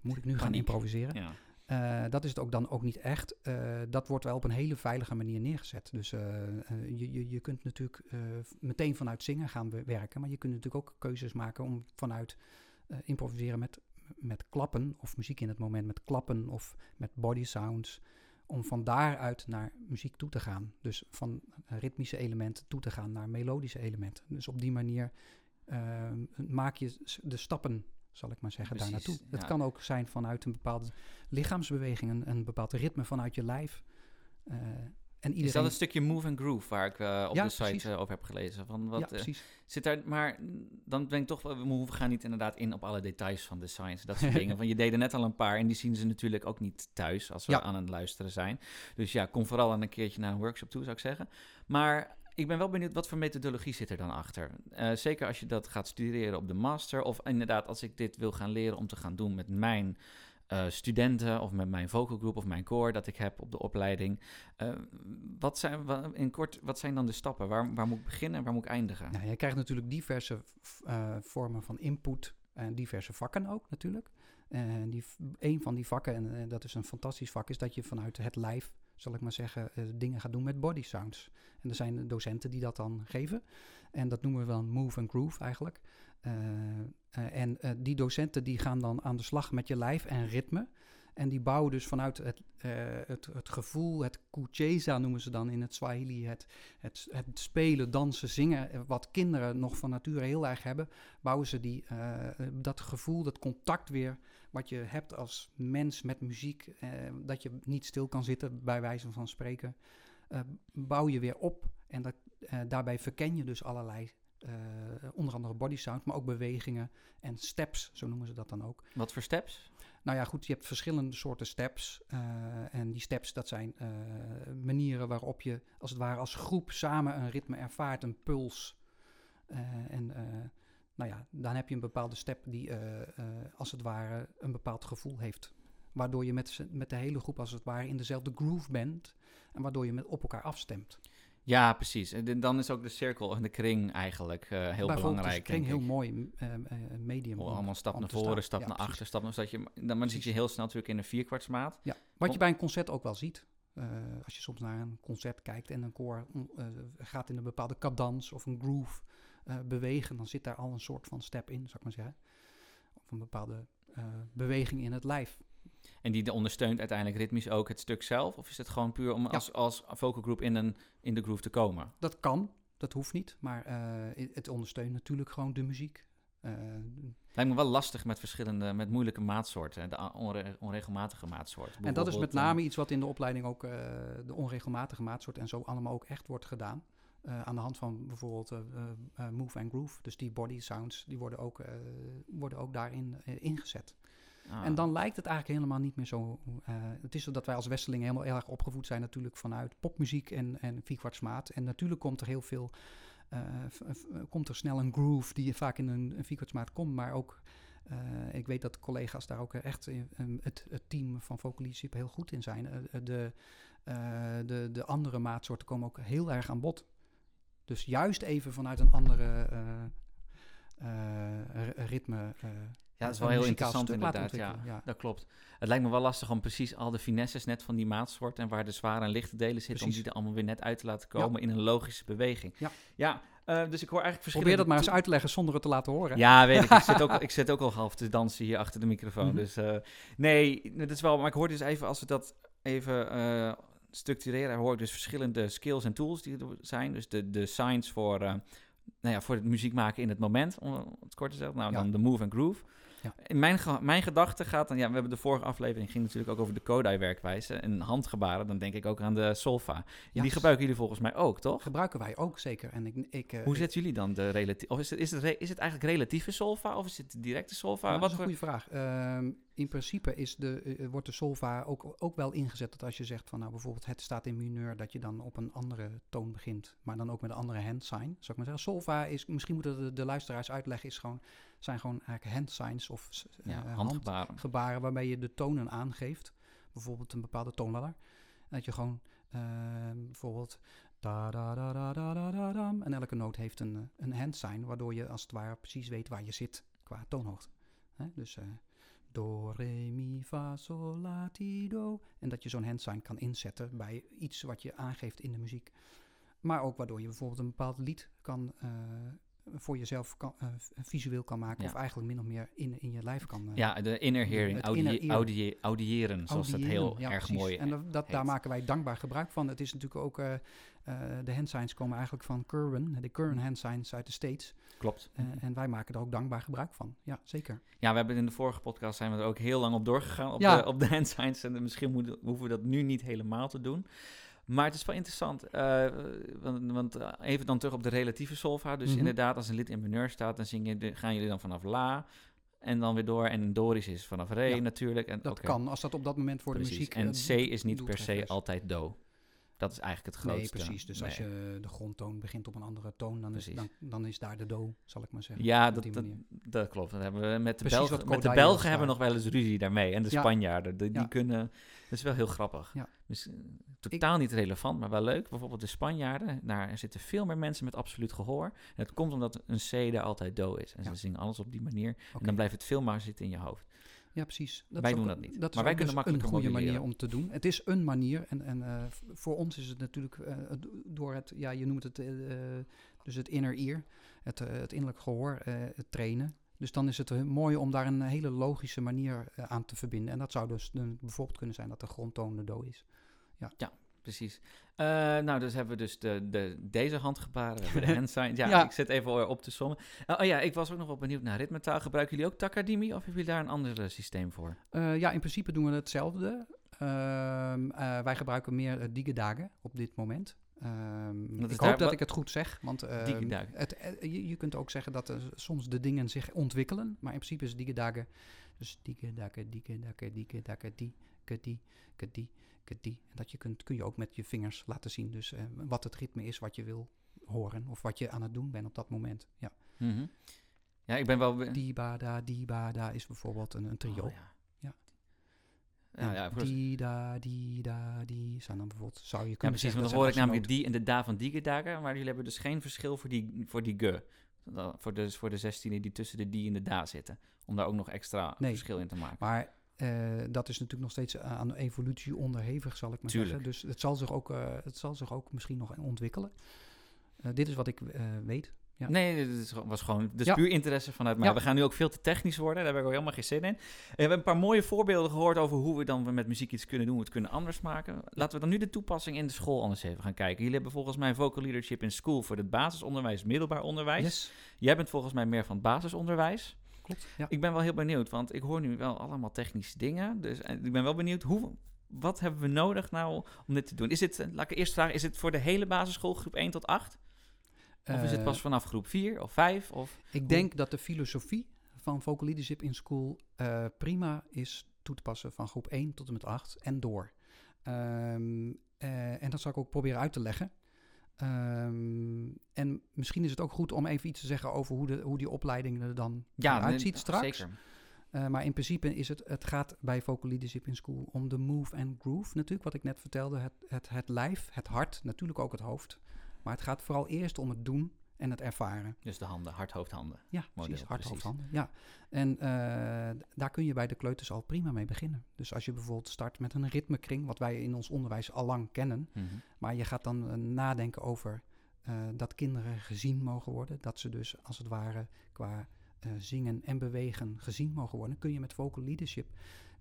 moet ik nu gaan improviseren? Ja. Eh, dat is het ook dan ook niet echt. Eh, dat wordt wel op een hele veilige manier neergezet. Dus eh, je, je, je kunt natuurlijk meteen vanuit zingen gaan we- werken. Maar je kunt natuurlijk ook keuzes maken om vanuit improviseren met, met klappen, of muziek in het moment met klappen of met body sounds, om van daaruit naar muziek toe te gaan. Dus van ritmische elementen toe te gaan naar melodische elementen. Dus op die manier ehm, maak je de stappen, zal ik maar zeggen, daar naartoe. Het kan ook zijn vanuit een bepaalde lichaamsbeweging, een, een bepaald ritme vanuit je lijf. Eh, en iedereen... Is dat een stukje move and groove waar ik eh, op Ja, de site precies. eh, over heb gelezen? Van wat, ja, precies. Zit daar, maar dan ben ik toch, we gaan niet inderdaad in op alle details van de science, dat soort dingen. Want je deed er net al een paar en die zien ze natuurlijk ook niet thuis als we Ja. aan het luisteren zijn. Dus ja, kom vooral een keertje naar een workshop toe, zou ik zeggen. Maar ik ben wel benieuwd, wat voor methodologie zit er dan achter? Eh, zeker als je dat gaat studeren op de master, of inderdaad als ik dit wil gaan leren om te gaan doen met mijn eh, studenten of met mijn vocal group of mijn koor dat ik heb op de opleiding. Eh, wat, zijn, in kort, wat zijn dan de stappen? Waar, waar moet ik beginnen en waar moet ik eindigen? Nou, je krijgt natuurlijk diverse vormen van input en diverse vakken ook natuurlijk. En die, een van die vakken, en dat is een fantastisch vak, is dat je vanuit het lijf, zal ik maar zeggen, eh, dingen gaat doen met body sounds. En er zijn docenten die dat dan geven. En dat noemen we dan move and groove eigenlijk. Eh, eh, en die docenten die gaan dan aan de slag met je lijf en ritme. En die bouwen dus vanuit het, het, het gevoel, het kucheza noemen ze dan in het Swahili, het, het, het spelen, dansen, zingen, wat kinderen nog van nature heel erg hebben, bouwen ze die, dat gevoel, dat contact weer, wat je hebt als mens met muziek, eh, dat je niet stil kan zitten, bij wijze van spreken, eh, bouw je weer op. En dat, eh, daarbij verken je dus allerlei, eh, onder andere body sound, maar ook bewegingen en steps, zo noemen ze dat dan ook. Wat voor steps? Nou ja, goed, je hebt verschillende soorten steps. eh, en die steps, dat zijn eh, manieren waarop je, als het ware, als groep samen een ritme ervaart, een puls. En nou ja, dan heb je een bepaalde step die, eh, eh, als het ware, een bepaald gevoel heeft. Waardoor je met, met de hele groep, als het ware, in dezelfde groove bent. En waardoor je met, op elkaar afstemt. Ja, precies. En dan is ook de cirkel en de kring eigenlijk eh, heel Bijvoorbeeld belangrijk. is kring heel mooi medium. Oh, allemaal stap naar voren, stap Ja, naar achter, stap naar zodat je, dan, zit je heel snel natuurlijk in een vierkwartsmaat. Ja, wat Om- je bij een concert ook wel ziet. Als je soms naar een concert kijkt en een koor gaat in een bepaalde cadans of een groove eh, bewegen, dan zit daar al een soort van step in, zou ik maar zeggen. Of een bepaalde eh, beweging in het lijf. En die ondersteunt uiteindelijk ritmisch ook het stuk zelf? Of is het gewoon puur om als, als vocal group in, een, in de groove te komen? Dat kan, dat hoeft niet, maar eh, het ondersteunt natuurlijk gewoon de muziek. Eh, Lijkt me wel lastig met verschillende, met moeilijke maatsoorten. De onre- onregelmatige maatsoort. en dat is met name iets wat in de opleiding ook de onregelmatige maatsoort en zo allemaal ook echt wordt gedaan. Eh, aan de hand van bijvoorbeeld eh, eh, move and groove. Dus die body sounds, die worden ook, worden ook daarin ingezet. ah. En dan lijkt het eigenlijk helemaal niet meer zo. het is zo dat wij als Westelingen helemaal heel erg opgevoed zijn natuurlijk vanuit popmuziek en, en vierkwartsmaat. En natuurlijk komt er heel veel, komt er snel een groove die vaak in een, een vierkwartsmaat komt. Maar ook, ik weet dat collega's daar ook echt, in, in het, het team van Vocaliesip heel goed in zijn. De, de, de andere maatsoorten komen ook heel erg aan bod. Dus juist even vanuit een andere eh, eh, ritme. eh, ja, dat is wel heel interessant inderdaad. Ja, ja. dat klopt. Het lijkt me wel lastig om precies al de finesses net van die maatsoort en waar de zware en lichte delen zitten, om die er allemaal weer net uit te laten komen in een logische beweging. Ja. ja dus ik hoor eigenlijk verschillende... Probeer dat maar eens uit te leggen zonder het te laten horen. Ja, weet ik. Ik zit ook, ik zit ook al half te dansen hier achter de microfoon. Mhm. Dus nee, dat is wel. Maar ik hoor dus even, als we dat even structureren, hoor ik dus verschillende skills en tools die er zijn. Dus de, de science voor, eh, nou ja, voor het muziek maken in het moment, om het kort te zeggen. Nou, Ja. dan de move and groove. Ja. In mijn, mijn gedachte gaat dan, ja, we hebben de vorige aflevering ging natuurlijk ook over de Kodai-werkwijze en handgebaren. Dan denk ik ook aan de solfa. Ja. Die gebruiken jullie volgens mij ook, toch? Gebruiken wij ook zeker. En ik, ik, eh, Hoe zetten jullie dan de relatief? Of is het, is, het re- is het eigenlijk relatieve solfa of is het directe solfa? Nou, dat is Wat een goede vraag. Ehm, in principe is de, eh, wordt de solfa ook, ook wel ingezet dat als je zegt van nou bijvoorbeeld het staat in mineur, dat je dan op een andere toon begint, maar dan ook met een andere hand sign. Zou ik maar zeggen. Solfa is, misschien moeten de, de luisteraars uitleggen, is gewoon, zijn gewoon eigenlijk hand signs of s- Ja, eh, handgebaren. handgebaren waarmee je de tonen aangeeft. Bijvoorbeeld een bepaalde toonladder. Dat je gewoon ehm, bijvoorbeeld da da da da da da da dam. En elke noot heeft een, eh, een hand sign, waardoor je als het ware precies weet waar je zit qua toonhoogte. Hè? Dus eh, do, re, mi, fa, sol, la, ti, do. En dat je zo'n hand sign kan inzetten bij iets wat je aangeeft in de muziek. Maar ook waardoor je bijvoorbeeld een bepaald lied kan, eh, voor jezelf kan, eh, visueel kan maken. Ja. Of eigenlijk min of meer in, in je lijf kan eh, Ja, de inner hearing, audiëren, zoals dat heel Ja, erg precies. mooi En dat, dat, daar maken wij dankbaar gebruik van. Het is natuurlijk ook, eh, de hand signs komen eigenlijk van Curwen, de Curwen hand signs uit de States. klopt. En wij maken er ook dankbaar gebruik van. Ja, zeker. Ja, we hebben in de vorige podcast zijn we er ook heel lang op doorgegaan op, Ja. de, op de hand signs. En misschien moeten, hoeven we dat nu niet helemaal te doen. Maar het is wel interessant, eh, want, want eh, even dan terug op de relatieve solfa. Dus Mhm. inderdaad, als een lid in mineur staat, dan zing je de, gaan jullie dan vanaf la en dan weer door. En Doris is vanaf re Ja, natuurlijk. En, Dat kan, als dat op dat moment voor precies. de muziek... En eh, C is niet per se altijd do. Dat is eigenlijk het Nee, grootste. precies. Dus als Nee. je de grondtoon begint op een andere toon, dan is, dan, dan is daar de do, zal ik maar zeggen. Ja, op dat, die dat, manier. Dat klopt. Dat hebben we met de Precies Belgen. Met de Belgen hebben we nog wel eens ruzie daarmee. En de Ja. Spanjaarden, de- die Ja. kunnen... Dat is wel heel grappig. Ja. Dus, eh, totaal niet relevant, maar wel leuk. Bijvoorbeeld de Spanjaarden, daar zitten veel meer mensen met absoluut gehoor. En dat komt omdat een C daar altijd do is. En ze zingen alles op die manier. En dan blijft het veel maar zitten in je hoofd. Ja, precies. Wij is doen ook- dat niet. Dat Maar wij kunnen dus makkelijker een goede moduleren. manier om te doen. Het is een manier. En, en eh, voor ons is het natuurlijk eh, door het, ja, je noemt het dus het inner ear, het, het innerlijk gehoor eh, het trainen. Dus dan is het eh, mooi om daar een hele logische manier eh, aan te verbinden. En dat zou dus eh, bijvoorbeeld kunnen zijn dat de grondtoon de do is. Precies. Eh, nou, dus hebben we dus de, de, deze handgebaren, we de hand sign. Ja, Ja. ik zit even op te sommen. Eh, oh ja, ik was ook nog wel benieuwd naar ritmetaal. Gebruiken jullie ook Takadimi of hebben jullie daar een ander systeem voor? Ja, in principe doen we hetzelfde. Ehm, eh, wij gebruiken meer uh, Digedagen op dit moment. Ehm, ik hoop dat ik het goed zeg, want ehm, het, eh, je, je kunt ook zeggen dat er soms de dingen zich ontwikkelen, maar in principe is Digedagen dus Digedagen, Digedagen, Digedagen, die, die, die, die. En dat je kunt, kun je ook met je vingers laten zien, dus eh, wat het ritme is wat je wil horen of wat je aan het doen bent op dat moment. Ja. Mhm. Ja, ik ben wel... Die ba da, die ba da is bijvoorbeeld een, een trio. Oh, ja. Ja. Ja, ja, die, da, die, da, die zijn dan bijvoorbeeld, zou je ja, kunnen precies. Want dan hoor ik namelijk die en de da van Digedagen, maar jullie hebben dus geen verschil voor die, voor die ge. Voor de, voor de 16 die tussen de die en de da zitten. Om daar ook nog extra Nee. verschil in te maken. Maar eh, dat is natuurlijk nog steeds aan de evolutie onderhevig, zal ik maar Tuurlijk. zeggen. Dus het zal zich ook, eh, het zal zich ook misschien nog ontwikkelen. Eh, dit is wat ik eh, weet. Ja. Nee, gewoon- was gewoon dus Ja. puur interesse vanuit mij. Ja. We gaan nu ook veel te technisch worden. Daar heb ik ook helemaal geen zin in. We hebben een paar mooie voorbeelden gehoord over hoe we dan met muziek iets kunnen doen. We het kunnen anders maken. Laten we dan nu de toepassing in de school anders even gaan kijken. Jullie hebben volgens mij vocal leadership in school voor het basisonderwijs, middelbaar onderwijs. Yes, Jij bent volgens mij meer van het basisonderwijs. klopt. Ja. Ik ben wel heel benieuwd, want ik hoor nu wel allemaal technische dingen. Dus eh, ik ben wel benieuwd, hoe, wat hebben we nodig nou om dit te doen? Is het, eh, laat ik eerst vragen, is het voor de hele basisschool groep 1 tot 8? Of is het Eh, pas vanaf groep 4 of 5? Of... Ik denk dat de filosofie van vocal leadership in school eh, prima is toe te passen van groep 1 tot en met 8 en door. Ehm, eh, en dat zal ik ook proberen uit te leggen. Ehm, en misschien is het ook goed om even iets te zeggen over hoe, de, hoe die opleiding er dan Ja, uitziet straks. Zeker. Eh, maar in principe is het, het gaat bij vocal leadership in school om de move and groove natuurlijk, wat ik net vertelde. Het, het, het lijf, het hart, natuurlijk ook het hoofd. Maar het gaat vooral eerst om het doen en het ervaren. Dus de handen, hart, hoofd, handen. Ja, Model, precies. Hart, hoofd, precies. handen. Ja. En eh, daar kun je bij de kleuters al prima mee beginnen. Dus als je bijvoorbeeld start met een ritmekring, wat wij in ons onderwijs al lang kennen. Mhm. Maar je gaat dan eh, nadenken over eh, dat kinderen gezien mogen worden. Dat ze dus als het ware qua zingen en bewegen gezien mogen worden. Kun je met vocal leadership,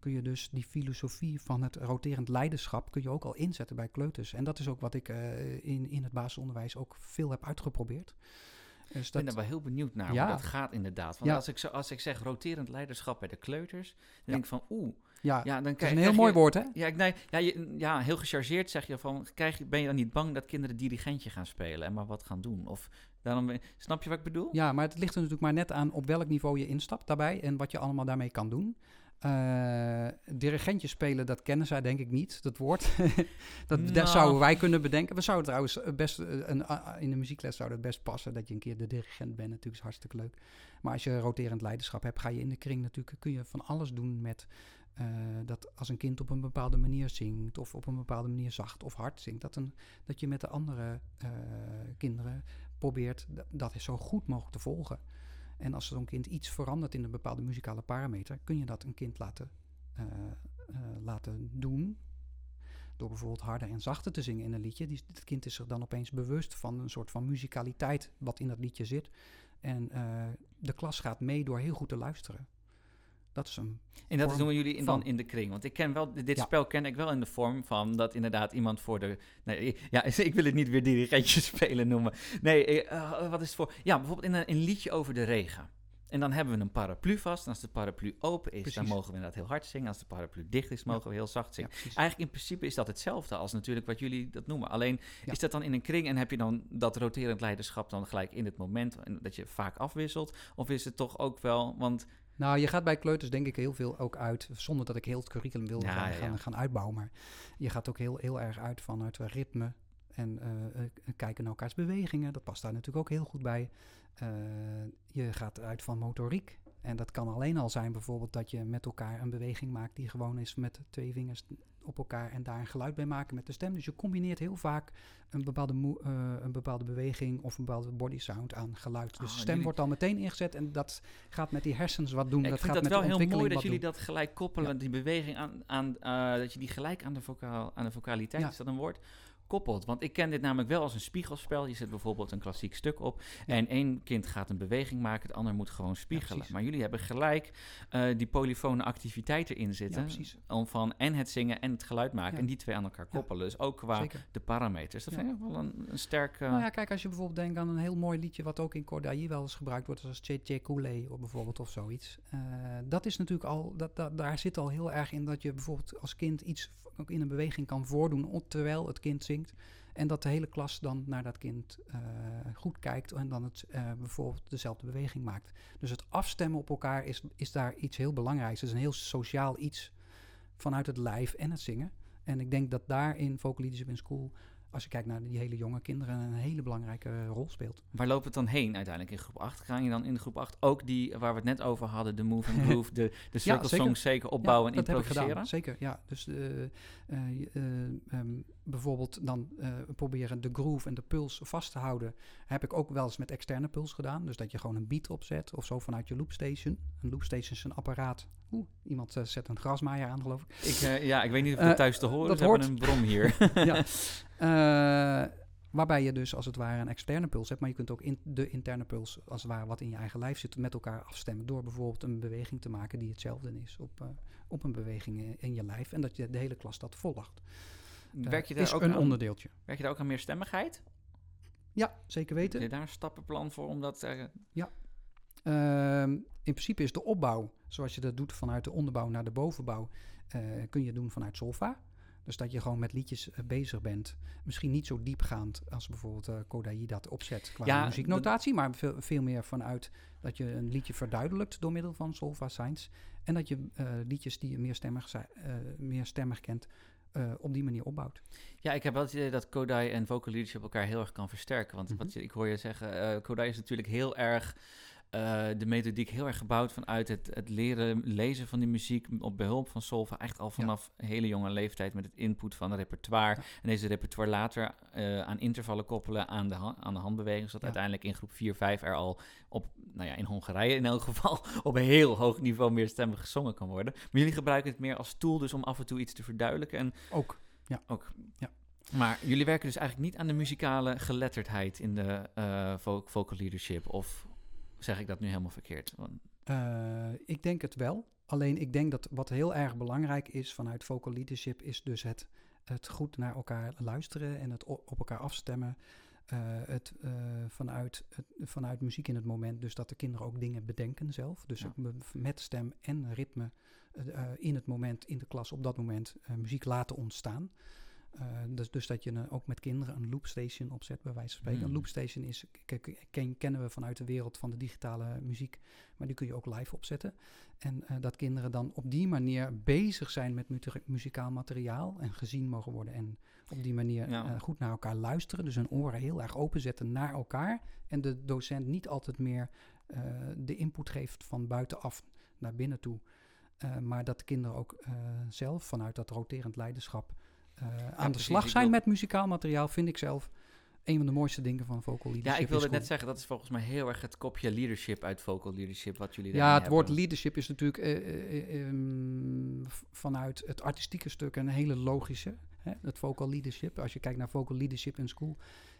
kun je dus die filosofie van het roterend leiderschap, kun je ook al inzetten bij kleuters. En dat is ook wat ik eh, in, in het basisonderwijs ook veel heb uitgeprobeerd. Dus Ik ben dat, er wel heel benieuwd naar Ja. hoe dat gaat inderdaad. Want Ja. als, ik zo, als ik zeg roterend leiderschap bij de kleuters, dan Ja. denk ik van oeh. ja, Ja, dan dat is krijg, een heel krijg mooi je- woord hè? Ja, ik, nee, ja, je, ja, heel gechargeerd zeg je van, krijg, je- ben je dan niet bang dat kinderen dirigentje gaan spelen en maar wat gaan doen? Of daarom, ben- snap je wat ik bedoel? Ja, maar het ligt er natuurlijk maar net aan op welk niveau je instapt daarbij en wat je allemaal daarmee kan doen. Eh dirigentje spelen, dat kennen zij denk ik niet, dat woord. dat, Nou. dat zouden wij kunnen bedenken. We zouden trouwens eh, best, eh, een, in de muziekles zou het best passen dat je een keer de dirigent bent. Natuurlijk is hartstikke leuk. Maar als je roterend leiderschap hebt, ga je in de kring natuurlijk, kun je van alles doen met dat als een kind op een bepaalde manier zingt of op een bepaalde manier zacht of hard zingt, dat, een, dat je met de andere kinderen probeert d- dat zo goed mogelijk te volgen. En als zo'n kind iets verandert in een bepaalde muzikale parameter, kun je dat een kind laten, eh, eh, laten doen. Door bijvoorbeeld harder en zachter te zingen in een liedje. Het kind is zich dan opeens bewust van een soort van muzikaliteit wat in dat liedje zit. En eh, de klas gaat mee door heel goed te luisteren. Dat is een En dat vorm doen jullie in, dan in de kring. Want ik ken wel, dit Ja. spel ken ik wel in de vorm van dat inderdaad iemand voor de. Nee, ja, ik wil het niet weer dirigentje spelen noemen. Nee, eh, wat is het voor? Ja, bijvoorbeeld in een, een liedje over de regen. En dan hebben we een paraplu vast. En als de paraplu open is, dan mogen we inderdaad heel hard zingen. Als de paraplu dicht is, mogen we heel zacht zingen. Eigenlijk in principe is dat hetzelfde als natuurlijk wat jullie dat noemen. Alleen is dat dan in een kring en heb je dan dat roterend leiderschap dan gelijk in het moment en dat je vaak afwisselt? Of is het toch ook wel, want Nou, je gaat bij kleuters denk ik heel veel ook uit, zonder dat ik heel het curriculum wil Ja, gaan, ja. Gaan, gaan uitbouwen. Maar je gaat ook heel, heel erg uit vanuit ritme en eh, eh, kijken naar elkaars bewegingen. Dat past daar natuurlijk ook heel goed bij. Eh, je gaat uit van motoriek. En dat kan alleen al zijn bijvoorbeeld dat je met elkaar een beweging maakt die gewoon is met twee vingers op elkaar en daar een geluid bij maken met de stem. Dus je combineert heel vaak een bepaalde, moe- eh, een bepaalde beweging of een bepaalde body sound aan geluid. Dus Oh, de stem jullie- wordt al meteen ingezet en dat gaat met die hersens wat doen. Ik dat vind gaat dat met wel heel mooi dat jullie doen. dat gelijk koppelen, die beweging aan, aan eh, dat je die gelijk aan de, vocaal, aan de vocaliteit, Ja. is dat een woord, koppelt. Want ik ken dit namelijk wel als een spiegelspel. Je zet bijvoorbeeld een klassiek stuk op Ja. en één kind gaat een beweging maken, het ander moet gewoon spiegelen. maar jullie hebben gelijk eh, die polyfone activiteit erin zitten, precies. om van en het zingen en het geluid maken Ja. en die twee aan elkaar koppelen. Dus ook qua Zeker. de parameters. Dat Ja. vind ik wel een, een sterk... eh, Nou ja, kijk, als je bijvoorbeeld denkt aan een heel mooi liedje wat ook in Cordailly wel eens gebruikt wordt, zoals Tje Coulé of bijvoorbeeld of zoiets. Eh, dat is natuurlijk al, dat, dat, daar zit al heel erg in dat je bijvoorbeeld als kind iets ook in een beweging kan voordoen terwijl het kind zingt. En dat de hele klas dan naar dat kind eh, goed kijkt en dan het eh, bijvoorbeeld dezelfde beweging maakt. Dus het afstemmen op elkaar is, is daar iets heel belangrijks. Het is een heel sociaal iets vanuit het lijf en het zingen. En ik denk dat daar in Vocal Leadership in School, als je kijkt naar die hele jonge kinderen, een hele belangrijke rol speelt. Waar loopt het dan heen uiteindelijk in groep 8? Ga je dan in de groep 8 ook die waar we het net over hadden, de move and groove, de, de circle zeker. songs zeker opbouwen Ja, en dat heb ik improviseren? gedaan, zeker. Ja, dus eh, eh, eh, ehm, bijvoorbeeld dan eh, proberen de groove en de puls vast te houden. Heb ik ook wel eens met externe puls gedaan. Dus dat je gewoon een beat opzet of zo vanuit je loopstation. Een loopstation is een apparaat. Oeh, iemand eh, zet een grasmaaier aan, geloof ik. Ik, eh, ja, ik weet niet of het thuis te horen dat is. Hebben een brom hier. ja. Waarbij je dus als het ware een externe puls hebt, maar je kunt ook in de interne puls, als het ware wat in je eigen lijf zit, met elkaar afstemmen. Door bijvoorbeeld een beweging te maken die hetzelfde is op, op een beweging in, in je lijf. En dat je de hele klas dat volgt. Werk, je is ook een aan, onderdeeltje. werk je daar ook aan meer stemmigheid? Ja, zeker Heb weten. je daar een stappenplan voor om dat... eh, Ehm, in principe is de opbouw, zoals je dat doet vanuit de onderbouw naar de bovenbouw, eh, kun je doen vanuit solfa. Dus dat je gewoon met liedjes eh, bezig bent. Misschien niet zo diepgaand als bijvoorbeeld Kodayi dat opzet qua Ja, muzieknotatie, maar veel, veel meer vanuit dat je een liedje verduidelijkt door middel van solfa signs. En dat je liedjes die je meer stemmig, meer stemmig kent, eh, op die manier opbouwt. Ja, ik heb wel het idee dat Kodai en vocal leadership elkaar heel erg kan versterken. Want Mhm. wat je, ik hoor je zeggen, eh Kodai is natuurlijk heel erg... eh, de methodiek heel erg gebouwd vanuit het, het leren lezen van die muziek op behulp van Solva. Echt al vanaf hele jonge leeftijd met het input van een repertoire. Ja. En deze repertoire later eh, aan intervallen koppelen aan de, ha- aan de handbeweging. Zodat Ja. uiteindelijk in groep 4, 5 er al op, nou ja, in Hongarije in elk geval, op een heel hoog niveau meerstemmig gezongen kan worden. Maar jullie gebruiken het meer als tool dus om af en toe iets te verduidelijken. En Ook. ook. Ja. Maar jullie werken dus eigenlijk niet aan de muzikale geletterdheid in de eh, vo- vocal leadership. Of zeg ik dat nu helemaal verkeerd? Want, Eh, ik denk het wel. Alleen ik denk dat wat heel erg belangrijk is vanuit vocal leadership is dus het, het goed naar elkaar luisteren en het op elkaar afstemmen. Eh, het, eh, vanuit, het, vanuit muziek in het moment, dus dat de kinderen ook dingen bedenken zelf. Dus Ja. met stem en ritme in het moment, in de klas, op dat moment muziek laten ontstaan. Eh, dus, dus dat je een- ook met kinderen een loopstation opzet, bij wijze van spreken. Hmm. Een loopstation is, ken, kennen we vanuit de wereld van de digitale muziek, maar die kun je ook live opzetten. En eh, dat kinderen dan op die manier bezig zijn met muzikaal materiaal en gezien mogen worden. En op die manier Ja. eh, goed naar elkaar luisteren. Dus hun oren heel erg openzetten naar elkaar. En de docent niet altijd meer eh, de input geeft van buitenaf naar binnen toe. Eh, maar dat de kinderen ook eh, zelf vanuit dat roterend leiderschap eh, aan de slag zijn wil- met muzikaal materiaal, vind ik zelf een van de mooiste dingen van vocal ja, leadership. ik wilde in net zeggen, dat is volgens mij heel erg het kopje leadership uit vocal leadership wat jullie Ja, daarin het woord leadership is natuurlijk eh, eh, eh, ehm, v- vanuit het artistieke stuk een hele logische. Hè? Het vocal leadership. Als je kijkt naar vocal leadership in school,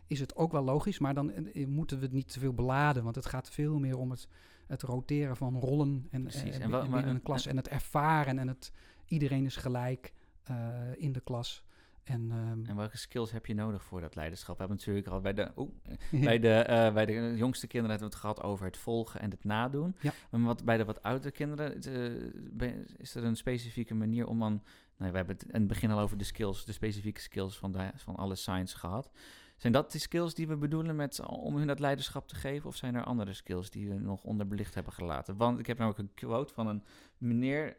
is het ook wel logisch, maar dan eh, moeten we het niet te veel beladen, want het gaat veel meer om het, het roteren van rollen en, Precies. eh, En maar- een klas en het ervaren en het iedereen is gelijk eh, in de klas. En, ehm, En welke skills heb je nodig voor dat leiderschap? We hebben natuurlijk al bij de, bij de, eh, bij de jongste kinderen hebben we het gehad over het volgen en het nadoen. Ja. Maar wat, bij de wat oudere kinderen, eh, is er een specifieke manier om dan... Nou, we hebben het in het begin al over de skills, de specifieke skills van, de, van alle science gehad. Zijn dat de skills die we bedoelen met, om hun dat leiderschap te geven? Of zijn er andere skills die we nog onderbelicht hebben gelaten? Want ik heb namelijk een quote van een meneer...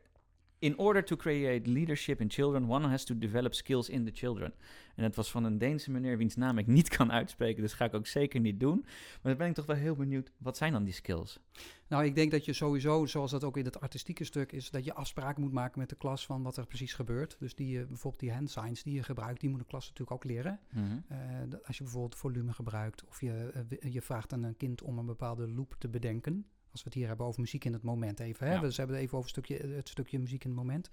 In order to create leadership in children, one has to develop skills in the children. En het was van een Deense meneer wiens naam ik niet kan uitspreken, dus ga ik ook zeker niet doen. Maar dan ben ik toch wel heel benieuwd, wat zijn dan die skills? Nou, ik denk dat je sowieso, zoals dat ook in het artistieke stuk is, dat je afspraken moet maken met de klas van wat er precies gebeurt. Dus die, eh, bijvoorbeeld die hand signs die je gebruikt, die moet de klas natuurlijk ook leren. Eh, dat- als je bijvoorbeeld volume gebruikt of je, eh, je vraagt aan een kind om een bepaalde loop te bedenken. Als we het hier hebben over muziek in het moment even. Hè? Ja. We hebben het even over het stukje, het stukje muziek in het moment.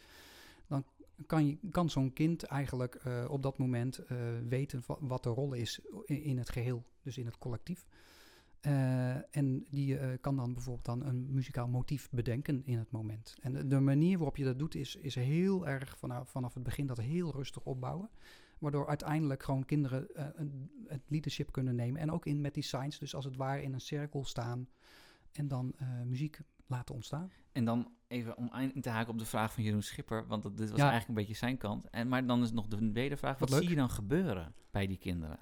Dan kan, je, kan zo'n kind eigenlijk eh, op dat moment eh, weten wa- wat de rol is in, in het geheel, dus in het collectief. Eh, en die kan dan bijvoorbeeld dan een muzikaal motief bedenken in het moment. En de, de manier waarop je dat doet is, is heel erg vanaf, vanaf het begin dat heel rustig opbouwen. Waardoor uiteindelijk gewoon kinderen een- het leadership kunnen nemen. En ook in met die signs, dus als het ware in een cirkel staan en dan eh, muziek laten ontstaan. En dan even om in te haken op de vraag van Jeroen Schipper, want dat, dit was Ja. eigenlijk een beetje zijn kant. En, maar dan is nog de wedervraag, wat, Wat zie je dan gebeuren bij die kinderen?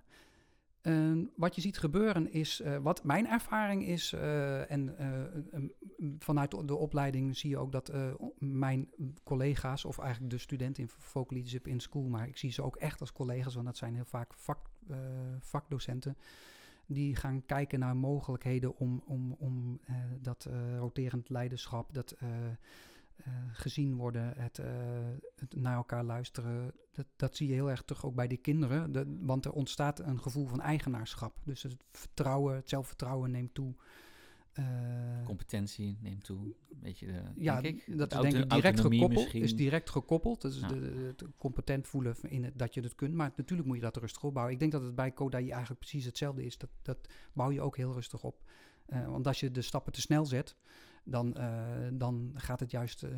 En wat je ziet gebeuren is, eh, wat mijn ervaring is, eh, en vanuit de- opleiding zie je ook dat mijn collega's, of eigenlijk de studenten in vocal leadership in school, maar ik zie ze ook echt als collega's, want dat zijn heel vaak vak, vakdocenten, die gaan kijken naar mogelijkheden om, om, om eh, dat eh, roterend leiderschap, dat eh, gezien worden, het, het naar elkaar luisteren. Dat, dat zie je heel erg terug ook bij die kinderen. De, want er ontstaat een gevoel van eigenaarschap. Dus het vertrouwen, het zelfvertrouwen neemt toe. Eh, Competentie neemt toe, een beetje de, ja, denk ik. dat De is denk ik direct gekoppeld. misschien. Is direct gekoppeld. Dus Ja. de, competent voelen in het, dat je het kunt. Maar natuurlijk moet je dat rustig opbouwen. Ik denk dat het bij Kodai eigenlijk precies hetzelfde is. Dat, dat bouw je ook heel rustig op. Eh, want als je de stappen te snel zet, dan, eh, dan gaat het juist eh,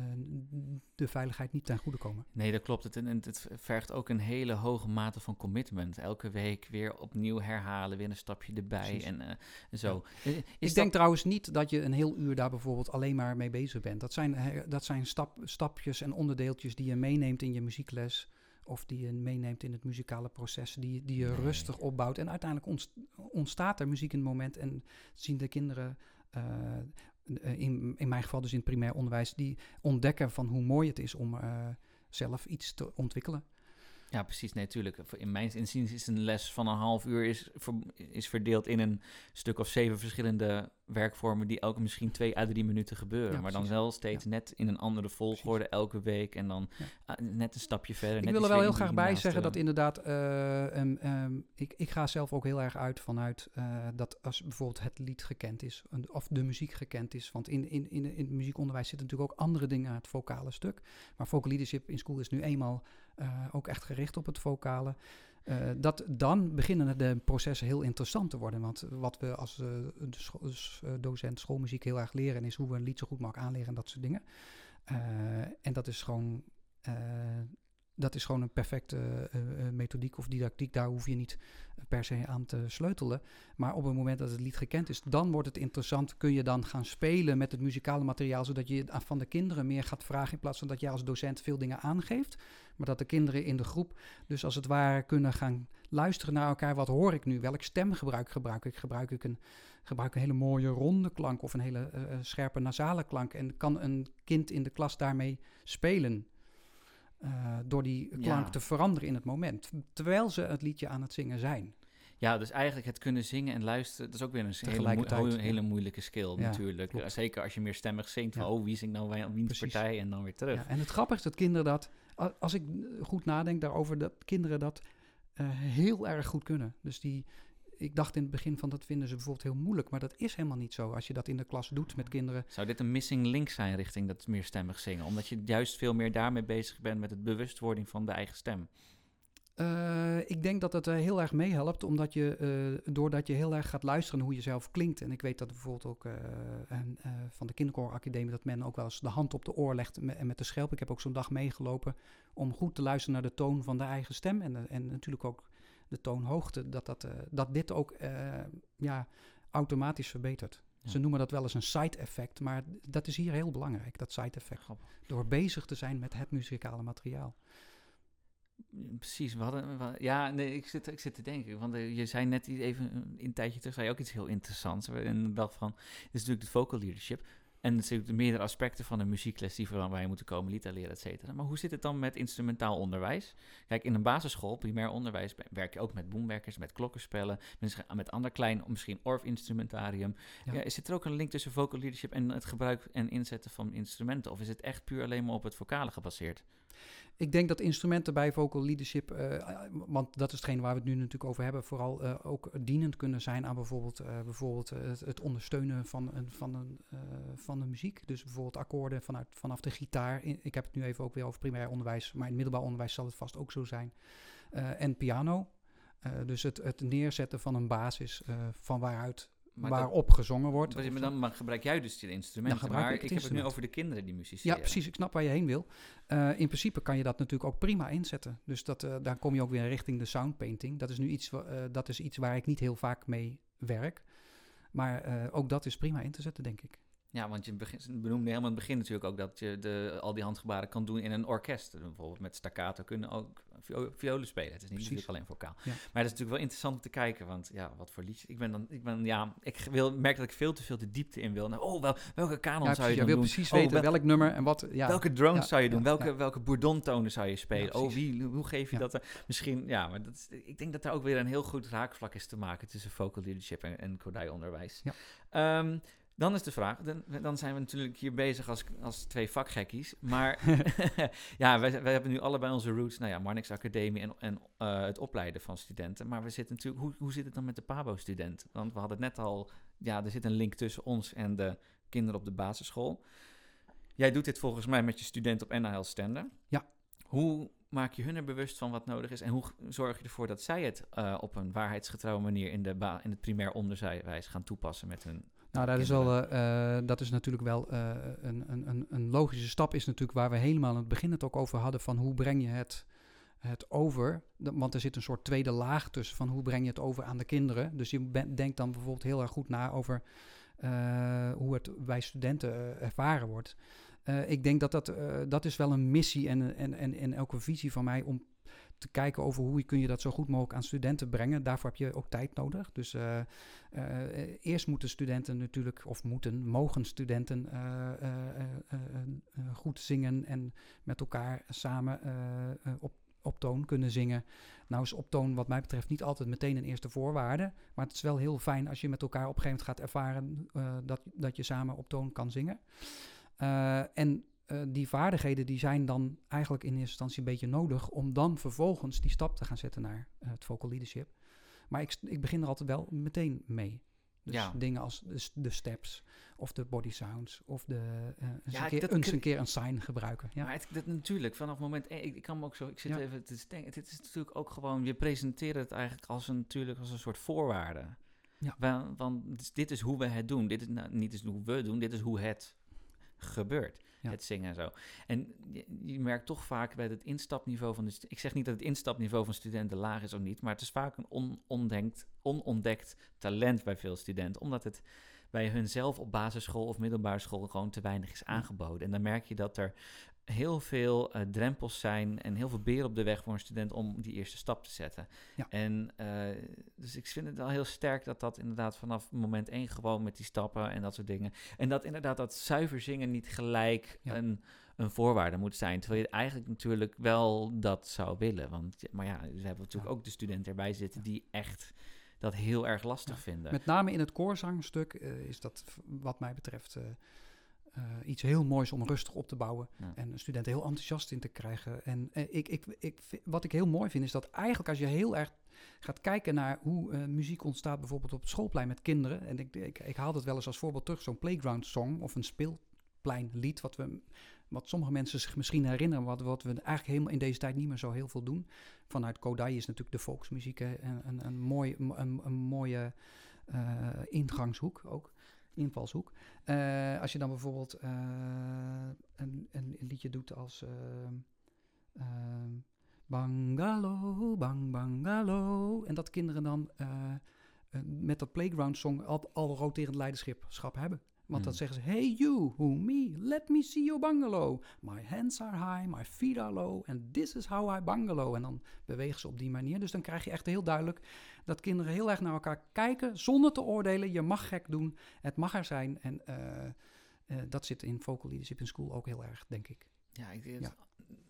de veiligheid niet ten goede komen. Nee, dat klopt. Het, en het vergt ook een hele hoge mate van commitment. Elke week weer opnieuw herhalen, weer een stapje erbij Precies. en, eh, en zo. Ik dat- denk trouwens niet dat je een heel uur daar bijvoorbeeld alleen maar mee bezig bent. Dat zijn, dat zijn stap, stapjes en onderdeeltjes die je meeneemt in je muziekles. Of die je meeneemt in het muzikale proces. Die, die je Nee. rustig opbouwt. En uiteindelijk ontst- ontstaat er muziek in het moment. En zien de kinderen, in, in mijn geval dus in het primair onderwijs, die ontdekken van hoe mooi het is om eh, zelf iets te ontwikkelen. Ja, precies. Nee, tuurlijk. In mijn inziens is een les van een half uur is, is verdeeld in een stuk of zeven verschillende werkvormen die elke misschien twee à drie minuten gebeuren. Ja, maar dan wel steeds net in een andere volgorde elke week en dan Ja. ah, net een stapje verder. Ik net wil er wel heel graag bij zeggen dat inderdaad, eh, ehm, ehm, ik, ik ga zelf ook heel erg uit vanuit eh, dat als bijvoorbeeld het lied gekend is, of de muziek gekend is. Want in, in, in, in het muziekonderwijs zitten natuurlijk ook andere dingen aan het vocale stuk. Maar vocal leadership in school is nu eenmaal eh, ook echt gericht op het vocale. Eh, dat dan beginnen de processen heel interessant te worden. Want wat we als eh, dus, docent schoolmuziek heel erg leren, is hoe we een lied zo goed mogelijk aanleren en dat soort dingen. En dat is gewoon. Dat is gewoon een perfecte eh, eh, methodiek of didactiek. Daar hoef je niet per se aan te sleutelen. Maar op het moment dat het lied gekend is, dan wordt het interessant. Kun je dan gaan spelen met het muzikale materiaal, zodat je van de kinderen meer gaat vragen. In plaats van dat jij als docent veel dingen aangeeft. Maar dat de kinderen in de groep dus als het ware kunnen gaan luisteren naar elkaar. Wat hoor ik nu? Welk stemgebruik gebruik ik? Gebruik ik een, gebruik een hele mooie ronde klank of een hele eh, scherpe nasale klank? En kan een kind in de klas daarmee spelen? Eh, door die klank Ja. te veranderen in het moment. Terwijl ze het liedje aan het zingen zijn. Ja, dus eigenlijk het kunnen zingen en luisteren, dat is ook weer een hele, hele, moeilijke skill Ja, natuurlijk. klopt. Zeker als je meer stemmig zingt, van Ja. oh, wie zingt nou bij wiens Precies. partij en dan weer terug. Ja, en het grappige is dat kinderen dat, als ik goed nadenk daarover, dat kinderen dat eh, heel erg goed kunnen. Dus die, ik dacht in het begin van dat vinden ze bijvoorbeeld heel moeilijk, maar dat is helemaal niet zo. Als je dat in de klas doet met kinderen. Zou dit een missing link zijn richting dat meer stemmig zingen? Omdat je juist veel meer daarmee bezig bent met het bewustwording van de eigen stem. Uh, ik denk dat het uh, heel erg meehelpt, omdat je, uh, doordat je heel erg gaat luisteren hoe je zelf klinkt. En ik weet dat bijvoorbeeld ook en, van de Kinderkooracademie dat men ook wel eens de hand op de oor legt en met de schelp. Ik heb ook zo'n dag meegelopen om goed te luisteren naar de toon van de eigen stem. En, en natuurlijk ook de toonhoogte, dat, dat, dat dit ook ja, automatisch verbetert. Ja. Ze noemen dat wel eens een side-effect, maar dat is hier heel belangrijk, dat side-effect. Door bezig te zijn met het muzikale materiaal. Precies, we hadden, ja, nee, ik zit, ik zit te denken, want uh, je zei net even een tijdje terug, zei je ook iets heel interessants. En dat van, dit is natuurlijk de vocal leadership. En natuurlijk de meerdere aspecten van een muziekles die je moeten komen, lied leren, et cetera. Maar hoe zit het dan met instrumentaal onderwijs? Kijk, in een basisschool, primair onderwijs, werk je ook met boomwerkers, met klokkenspellen, met ander klein, misschien orf-instrumentarium. Ja. Ja, zit er ook een link tussen vocal leadership en het gebruik en inzetten van instrumenten? Of is het echt puur alleen maar op het vocale gebaseerd? Ik denk dat instrumenten bij vocal leadership, uh, want dat is hetgeen waar we het nu natuurlijk over hebben, vooral uh, ook dienend kunnen zijn aan bijvoorbeeld, bijvoorbeeld het, het, ondersteunen van een, van, een, van de muziek. Dus bijvoorbeeld akkoorden vanuit, vanaf de gitaar. Ik heb het nu even ook weer over primair onderwijs, maar in middelbaar onderwijs zal het vast ook zo zijn. en piano. dus het, het neerzetten van een basis van waaruit maar waarop gezongen wordt. Maar dan maar gebruik jij dus die instrumenten. maar ik, heb het nu over de kinderen die musiceren. Ja, precies. Ik snap waar je heen wil. Uh, in principe kan je dat natuurlijk ook prima inzetten. Dus dat, uh, daar kom je ook weer richting de soundpainting. Dat is nu iets, uh, dat is iets waar ik niet heel vaak mee werk. Maar ook dat is prima in te zetten, denk ik. Ja, want je benoemde helemaal in het begin natuurlijk ook dat je de, al die handgebaren kan doen in een orkest. Bijvoorbeeld met staccato kunnen ook violen spelen. Het is niet natuurlijk alleen vocaal. Maar het is natuurlijk wel interessant om te kijken, want ja, wat voor liedjes. Ik ben dan, ik ben, ja, ik wil, merk dat ik veel te veel de diepte in wil. Nou, oh, wel, welke kanon ja, zou je dan doen? wil precies weten oh, welk nummer en wat. Ja. Welke drones zou je doen? welke, welke bourdontonen zou je spelen? oh, wie, hoe geef je dat er? Misschien, ja, maar dat is, ik denk dat daar ook weer een heel goed raakvlak is te maken tussen vocal leadership en, en onderwijs. Ja. Um, dan is de vraag, dan, dan, zijn we natuurlijk hier bezig als, als twee vakgekkies. Maar ja, wij, wij hebben nu allebei onze roots, nou ja, Marnix Academie en, en uh, het opleiden van studenten. Maar we zitten natuurlijk, hoe, hoe zit het dan met de PABO-student? Want we hadden het net al, ja, er zit een link tussen ons en de kinderen op de basisschool. Jij doet dit volgens mij met je student op NHL Stender. Ja. Hoe maak je hun er bewust van wat nodig is? En hoe zorg je ervoor dat zij het uh, op een waarheidsgetrouwe manier in, de in het primair onderwijs gaan toepassen met hun nou, dat is, wel, uh, dat is natuurlijk wel uh, een, een, een logische stap. Is natuurlijk waar we helemaal aan het begin het ook over hadden. Van hoe breng je het, het over? want er zit een soort tweede laag tussen. Van hoe breng je het over aan de kinderen? Dus je denkt dan bijvoorbeeld heel erg goed na over uh, hoe het bij studenten ervaren wordt. ik denk dat dat, dat is wel een missie en, en, en, en elke visie van mij om te kijken over hoe kun je dat zo goed mogelijk aan studenten brengen. Daarvoor heb je ook tijd nodig. Dus uh, uh, eerst moeten studenten natuurlijk, of moeten, mogen studenten uh, goed zingen en met elkaar samen op, op toon kunnen zingen. Nou is op toon wat mij betreft niet altijd meteen een eerste voorwaarde. Maar het is wel heel fijn als je met elkaar op een gegeven moment gaat ervaren dat, dat je samen op toon kan zingen. en uh, die vaardigheden die zijn dan eigenlijk in eerste instantie een beetje nodig om dan vervolgens die stap te gaan zetten naar uh, het vocal leadership. Maar ik, ik begin er altijd wel meteen mee. Dus ja. dingen als de, de, steps of de body sounds of de uh, eens, ja, een, keer, eens een keer een sign gebruiken. Ja, maar het, dat natuurlijk vanaf het moment ik, ik kan me ook zo, ik zit ja. even te denken, dit is natuurlijk ook gewoon, je presenteert het eigenlijk als een, natuurlijk als een soort voorwaarde. Ja. Want, want dit is hoe we het doen. Dit is nou, niet is hoe we doen, dit is hoe het gebeurt het zingen en zo. En je, merkt toch vaak bij het instapniveau van de... Ik zeg niet dat het instapniveau van studenten laag is of niet, maar het is vaak een onontdekt, onontdekt talent bij veel studenten, omdat het bij hunzelf op basisschool of middelbare school gewoon te weinig is aangeboden. En dan merk je dat er heel veel uh, drempels zijn en heel veel beren op de weg voor een student om die eerste stap te zetten. Ja. En uh, dus ik vind het wel heel sterk dat dat inderdaad vanaf moment één gewoon met die stappen en dat soort dingen. En dat inderdaad dat zuiver zingen niet gelijk een, een voorwaarde moet zijn. Terwijl je eigenlijk natuurlijk wel dat zou willen. Want, maar ja, we hebben natuurlijk ook de studenten erbij zitten die echt dat heel erg lastig vinden. Met name in het koorzangstuk uh, is dat wat mij betreft uh, iets heel moois om rustig op te bouwen. En studenten heel enthousiast in te krijgen. En uh, ik, ik, ik, wat ik heel mooi vind, is dat eigenlijk als je heel erg gaat kijken naar hoe uh, muziek ontstaat, bijvoorbeeld op het schoolplein met kinderen. En ik, ik, ik haal het wel eens als voorbeeld terug, zo'n playground song of een speelpleinlied, wat we wat sommige mensen zich misschien herinneren, wat, wat we eigenlijk helemaal in deze tijd niet meer zo heel veel doen. Vanuit Kodai is natuurlijk de volksmuziek hè, een, een, een, mooi, een, een mooie ingangshoek ook, invalshoek. Uh, als je dan bijvoorbeeld uh, een, een, liedje doet als Bangalo, bang bangalo, en dat kinderen dan met dat playground song al, al roterend leiderschap hebben. Want dan hmm. zeggen ze, hey you, who me, let me see your bungalow. My hands are high, my feet are low, and this is how I bungalow. En dan bewegen ze op die manier. Dus dan krijg je echt heel duidelijk dat kinderen heel erg naar elkaar kijken, zonder te oordelen. Je mag gek doen, het mag er zijn. En uh, uh, dat zit in vocal leadership in school ook heel erg, denk ik. Ja, ik denk ja.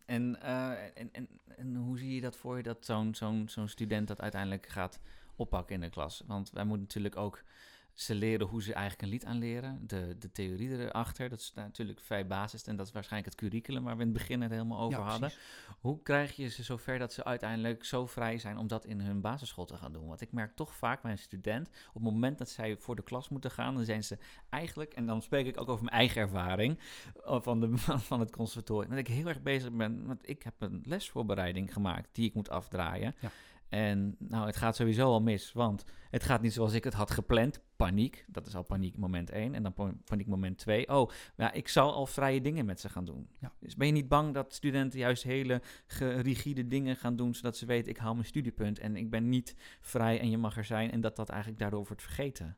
En, uh, en, en, en, hoe zie je dat voor je, dat zo'n zo'n zo'n student dat uiteindelijk gaat oppakken in de klas? Want wij moeten natuurlijk ook ze leren hoe ze eigenlijk een lied aanleren. De, de theorie erachter, dat is natuurlijk vrij basis. En dat is waarschijnlijk het curriculum waar we in het begin het helemaal over hadden. Hoe krijg je ze zover dat ze uiteindelijk zo vrij zijn om dat in hun basisschool te gaan doen? Want ik merk toch vaak bij een student, op het moment dat zij voor de klas moeten gaan, dan zijn ze eigenlijk, en dan spreek ik ook over mijn eigen ervaring eh, van, de, van het conservatorium, dat ik heel erg bezig ben, want ik heb een lesvoorbereiding gemaakt die ik moet afdraaien. Ja. En nou, het gaat sowieso al mis, want het gaat niet zoals ik het had gepland. Paniek, dat is al paniek moment 1. En dan paniek moment 2. Oh, ja, ik zal al vrije dingen met ze gaan doen. Ja. Dus ben je niet bang dat studenten juist hele rigide dingen gaan doen, zodat ze weten, ik haal mijn studiepunt en ik ben niet vrij en je mag er zijn. En dat dat eigenlijk daardoor wordt vergeten.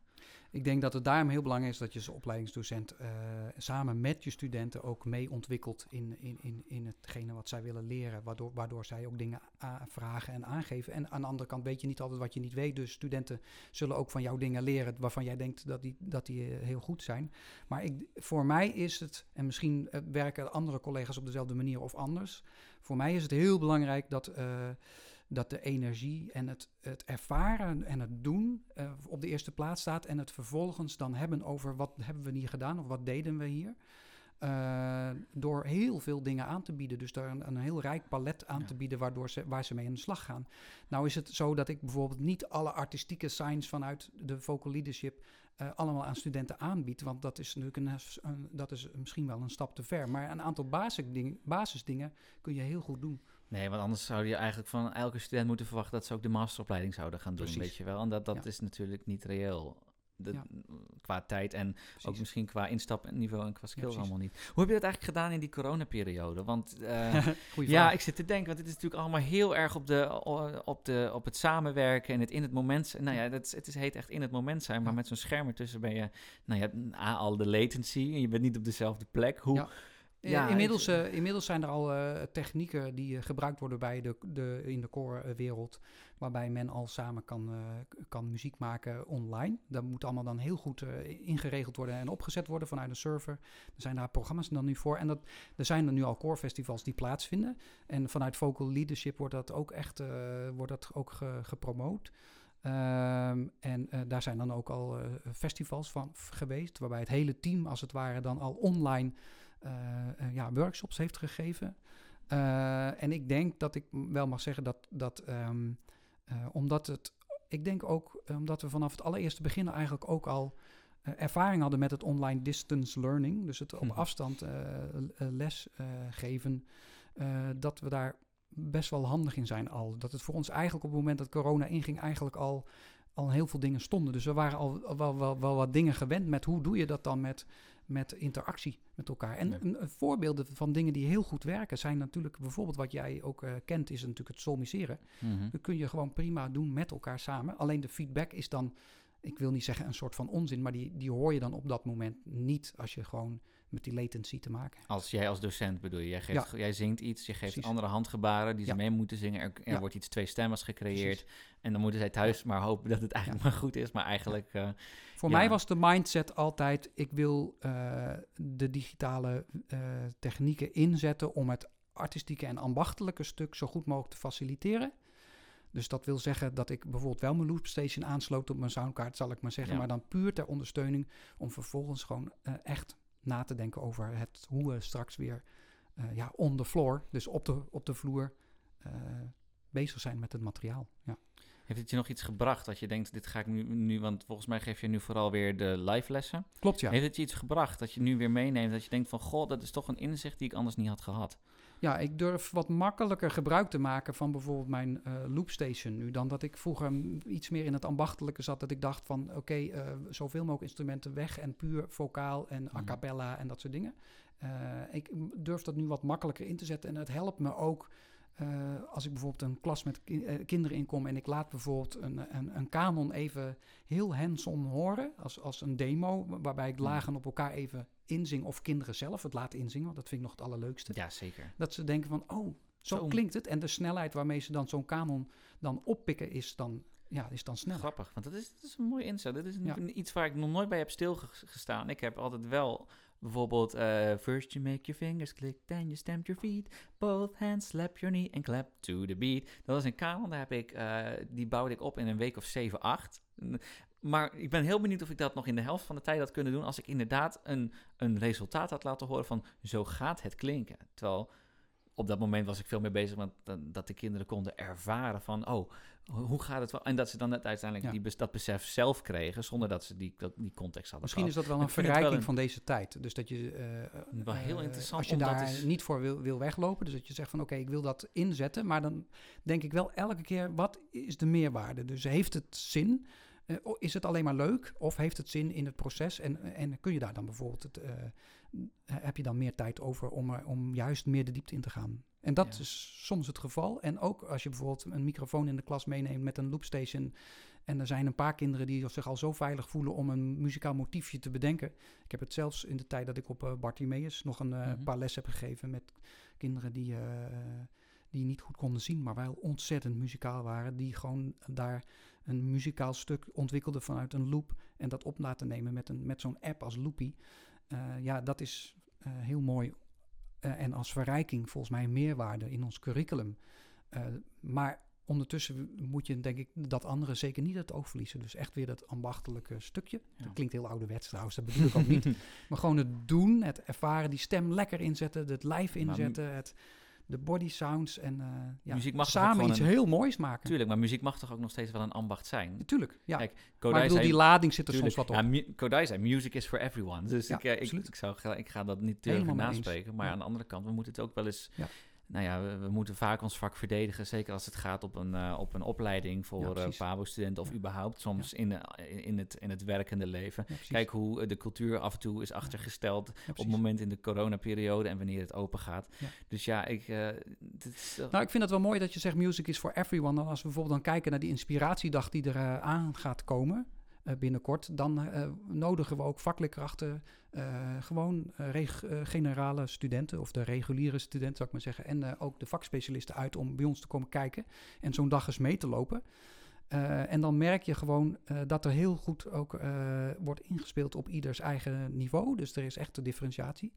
Ik denk dat het daarom heel belangrijk is dat je als opleidingsdocent uh, samen met je studenten ook mee ontwikkelt in, in, in, in hetgene wat zij willen leren, waardoor, waardoor zij ook dingen vragen en aangeven. En aan de andere kant weet je niet altijd wat je niet weet, dus studenten zullen ook van jou dingen leren waarvan jij denkt dat die, dat die eh, heel goed zijn. Maar ik, voor mij is het, en misschien uh, werken andere collega's op dezelfde manier of anders, voor mij is het heel belangrijk dat dat de energie en het, het ervaren en het doen uh, op de eerste plaats staat. En het vervolgens dan hebben over wat hebben we hier gedaan of wat deden we hier. Uh, door heel veel dingen aan te bieden. Dus daar een, een heel rijk palet aan te bieden waardoor ze, waar ze mee aan de slag gaan. Nou is het zo dat ik bijvoorbeeld niet alle artistieke signs vanuit de vocal leadership uh, allemaal aan studenten aanbied. Want dat is natuurlijk een, een, dat is misschien wel een stap te ver. Maar een aantal basisdingen, basisdingen kun je heel goed doen. Nee, want anders zou je eigenlijk van elke student moeten verwachten dat ze ook de masteropleiding zouden gaan doen, weet je wel. En dat, dat is natuurlijk niet reëel. De, Qua tijd en ook misschien qua instapniveau en qua skills allemaal niet. Hoe heb je dat eigenlijk gedaan in die coronaperiode? Want uh, ja, ik zit te denken, want het is natuurlijk allemaal heel erg op, de, op, de, op het samenwerken en het in het moment. Nou ja, het, het is, heet echt in het moment zijn, maar met zo'n scherm ertussen ben je, nou ja, al de latency en je bent niet op dezelfde plek. Hoe, ja, inmiddels, uh, inmiddels zijn er al uh, technieken die uh, gebruikt worden bij de, de, in de core-wereld, waarbij men al samen kan, kan muziek maken online. Dat moet allemaal dan heel goed ingeregeld worden en opgezet worden vanuit een server. Er zijn daar programma's dan nu voor. En dat, er zijn er nu al core-festivals die plaatsvinden. En vanuit Vocal Leadership wordt dat ook echt wordt dat ook ge, gepromoot. Um, en daar zijn dan ook al festivals van geweest, waarbij het hele team als het ware dan al online eh, eh, ja, workshops heeft gegeven. Eh, en ik denk dat ik wel mag zeggen dat, dat ehm, omdat het, ik denk ook omdat we vanaf het allereerste begin eigenlijk ook al ervaring hadden met het online distance learning, dus het op mhm. afstand les geven, dat we daar best wel handig in zijn al. Dat het voor ons eigenlijk op het moment dat corona inging eigenlijk al, al heel veel dingen stonden. Dus we waren al wel, wel, wel wat dingen gewend met hoe doe je dat dan met met interactie met elkaar. En voorbeelden van dingen die heel goed werken zijn natuurlijk bijvoorbeeld wat jij ook uh, kent, is natuurlijk het solmiseren. Mm Dat kun je gewoon prima doen met elkaar samen. Alleen de feedback is dan, ik wil niet zeggen een soort van onzin, maar die, die hoor je dan op dat moment niet als je gewoon met die latency te maken. Als jij als docent bedoel je, jij, geeft, jij zingt iets, je geeft andere handgebaren die ze mee moeten zingen. Er, er wordt iets twee stemmers gecreëerd. En dan moeten zij thuis maar hopen dat het eigenlijk maar goed is. Maar eigenlijk. Uh, Voor mij was de mindset altijd: ik wil uh, de digitale uh, technieken inzetten om het artistieke en ambachtelijke stuk zo goed mogelijk te faciliteren. Dus dat wil zeggen dat ik bijvoorbeeld wel mijn loopstation aansloot op mijn soundkaart, zal ik maar zeggen. Maar dan puur ter ondersteuning om vervolgens gewoon echt na te denken over het, hoe we straks weer uh, ja, on the floor, dus op de, op de vloer, uh, bezig zijn met het materiaal. Ja. Heeft het je nog iets gebracht dat je denkt, dit ga ik nu, nu want volgens mij geef je nu vooral weer de live lessen. Klopt, ja. Heeft het je iets gebracht dat je nu weer meeneemt, dat je denkt van, goh, dat is toch een inzicht die ik anders niet had gehad? Ja, ik durf wat makkelijker gebruik te maken van bijvoorbeeld mijn eh, loopstation nu dan dat ik vroeger iets meer in het ambachtelijke zat. Dat ik dacht van oké, eh, zoveel mogelijk instrumenten weg en puur vocaal en a Mhm. cappella en dat soort dingen. Eh, ik durf dat nu wat makkelijker in te zetten en het helpt me ook als ik bijvoorbeeld een klas met ki- eh, kinderen inkom en ik laat bijvoorbeeld een, een, een kanon even heel hands-on horen als, als een demo, waarbij ik Mhm. lagen op elkaar even inzing of kinderen zelf het laten inzingen, want dat vind ik nog het allerleukste. Ja, zeker. Dat ze denken van, oh, zo, Zo. klinkt het. En de snelheid waarmee ze dan zo'n kanon dan oppikken is dan, ja, is dan sneller. Grappig, want dat is, dat is een mooi inzicht. Dat is een- Ja. een- iets waar ik nog nooit bij heb stilgestaan. Ik heb altijd wel bijvoorbeeld... eh, first you make your fingers click, then you stamp your feet. Both hands slap your knee and clap to the beat. Dat was een kanon, daar heb ik, eh, die bouwde ik op in een week of 7, 8. Maar ik ben heel benieuwd of ik dat nog in de helft van de tijd had kunnen doen... als ik inderdaad een, een resultaat had laten horen van... zo gaat het klinken. Terwijl op dat moment was ik veel meer bezig met dat, dat de kinderen konden ervaren van... oh, hoe gaat het wel? En dat ze dan net uiteindelijk Ja. die dat besef zelf kregen... zonder dat ze die, dat, die context hadden Misschien is dat wel een wel verrijking een- van deze tijd. Dus dat je, eh, Wel heel eh, interessant als je daar eens- niet voor wil, wil weglopen, dus dat je zegt van oké, ik wil dat inzetten, maar dan denk ik wel elke keer, wat is de meerwaarde? Dus heeft het zin? Eh, o- is het alleen maar leuk? Of heeft het zin in het proces? En, en kun je daar dan bijvoorbeeld, het, eh, heb je dan meer tijd over om, er, om juist meer de diepte in te gaan? En dat Ja. is soms het geval. En ook als je bijvoorbeeld een microfoon in de klas meeneemt met een loopstation. En er zijn een paar kinderen die zich al zo veilig voelen om een muzikaal motiefje te bedenken. Ik heb het zelfs in de tijd dat ik op uh, Bartimeus nog een uh, Mhm. paar lessen heb gegeven met kinderen die, uh, die niet goed konden zien, maar wel ontzettend muzikaal waren. Die gewoon daar een muzikaal stuk ontwikkelden vanuit een loop en dat op laten nemen met, een, met zo'n app als Loopy. Uh, ja, dat is uh, heel mooi uh, en als verrijking volgens mij een meerwaarde in ons curriculum. Maar ondertussen moet je, denk ik, dat andere zeker niet het oog verliezen. Dus echt weer dat ambachtelijke stukje. Ja. Dat klinkt heel ouderwets trouwens, dat bedoel ik ook niet. Maar gewoon het doen, het ervaren, die stem lekker inzetten, het lijf inzetten, het, de body sounds en uh, ja, muziek mag samen iets een... heel moois maken. Tuurlijk, maar muziek mag toch ook nog steeds wel een ambacht zijn? Natuurlijk, ja. Kijk, Kodai maar ik bedoel, die lading zit er tuurlijk, soms wat op. Ja, Kodai zei, music is for everyone. Dus ja, ik, uh, ik, ik, zou, ik ga dat niet durven naspreken. Maar ja. aan de andere kant, we moeten het ook wel eens... Ja nou ja, we, we, moeten vaak ons vak verdedigen. Zeker als het gaat op een, uh, op een opleiding voor ja, uh, PABO-studenten of ja. überhaupt soms ja. in, uh, in, het, in het werkende leven. Kijk hoe de cultuur af en toe is achtergesteld op het moment in de coronaperiode en wanneer het open gaat. Dus ja, ik... uh, Is, nou, ik vind het wel mooi dat je zegt music is for everyone. Als we bijvoorbeeld dan kijken naar die inspiratiedag die er uh, aan gaat komen... Uh, binnenkort, dan uh, nodigen we ook vakleerkrachten, uh, gewoon generale studenten of de reguliere studenten, zou ik maar zeggen, en ook de vakspecialisten uit om bij ons te komen kijken en zo'n dag eens mee te lopen. en dan merk je gewoon dat er heel goed ook wordt ingespeeld op ieders eigen niveau, dus er is echt de differentiatie.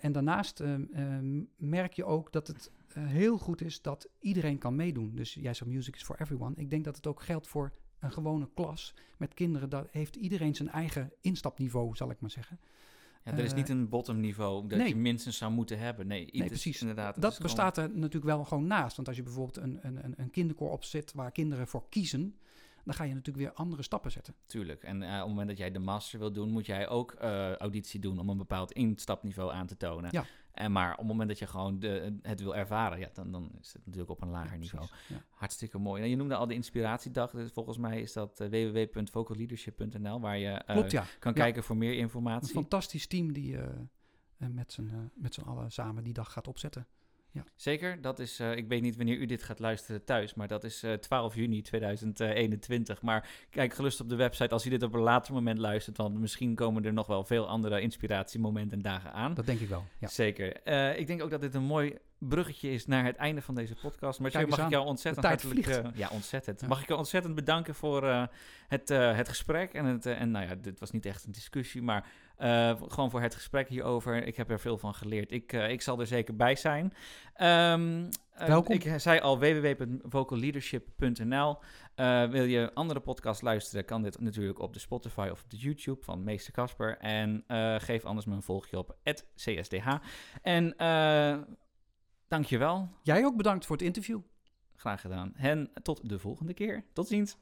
en daarnaast merk je ook dat het heel goed is dat iedereen kan meedoen. Dus jij zegt music is for everyone. Ik denk dat het ook geldt voor een gewone klas met kinderen, dat heeft iedereen zijn eigen instapniveau, zal ik maar zeggen. Ja, er is niet een bottom niveau dat nee. je minstens zou moeten hebben. Nee, nee precies. Inderdaad, dat bestaat gewoon... er natuurlijk wel gewoon naast. Want als je bijvoorbeeld een, een, een kinderkoor opzet waar kinderen voor kiezen, dan ga je natuurlijk weer andere stappen zetten. Tuurlijk. En uh, op het moment dat jij de master wil doen, moet jij ook uh, auditie doen om een bepaald instapniveau aan te tonen. Ja. En maar op het moment dat je gewoon de, het wil ervaren, ja, dan, dan is het natuurlijk op een lager ja, niveau. Ja. Hartstikke mooi. En je noemde al de inspiratiedag. Dus volgens mij is dat uh, www.vocalleadership.nl, waar je Klopt, ja. kan kijken voor meer informatie. Een fantastisch team die met z'n met z'n allen samen die dag gaat opzetten. Ja. Zeker, dat is, uh, ik weet niet wanneer u dit gaat luisteren thuis, maar dat is uh, 12 juni 2021. Maar kijk gerust op de website als u dit op een later moment luistert, want misschien komen er nog wel veel andere inspiratiemomenten en dagen aan. Dat denk ik wel. Ja. Zeker. Uh, ik denk ook dat dit een mooi bruggetje is naar het einde van deze podcast. Maar mag aan. ik jou ontzettend hartelijk... vliegt. ja, ontzettend. Ja. Mag ik jou ontzettend bedanken voor uh, het, uh, het gesprek. En, het, en nou ja, dit was niet echt een discussie, maar gewoon voor het gesprek hierover. Ik heb er veel van geleerd. Ik, ik zal er zeker bij zijn. Um, Welkom. Ik zei al www.vocalleadership.nl. wil je andere podcasts luisteren, kan dit natuurlijk op de Spotify of op de YouTube van Meester Kasper. En geef anders me een volgje op @csdh. En Dankjewel. Jij ook bedankt voor het interview. Graag gedaan. En tot de volgende keer. Tot ziens.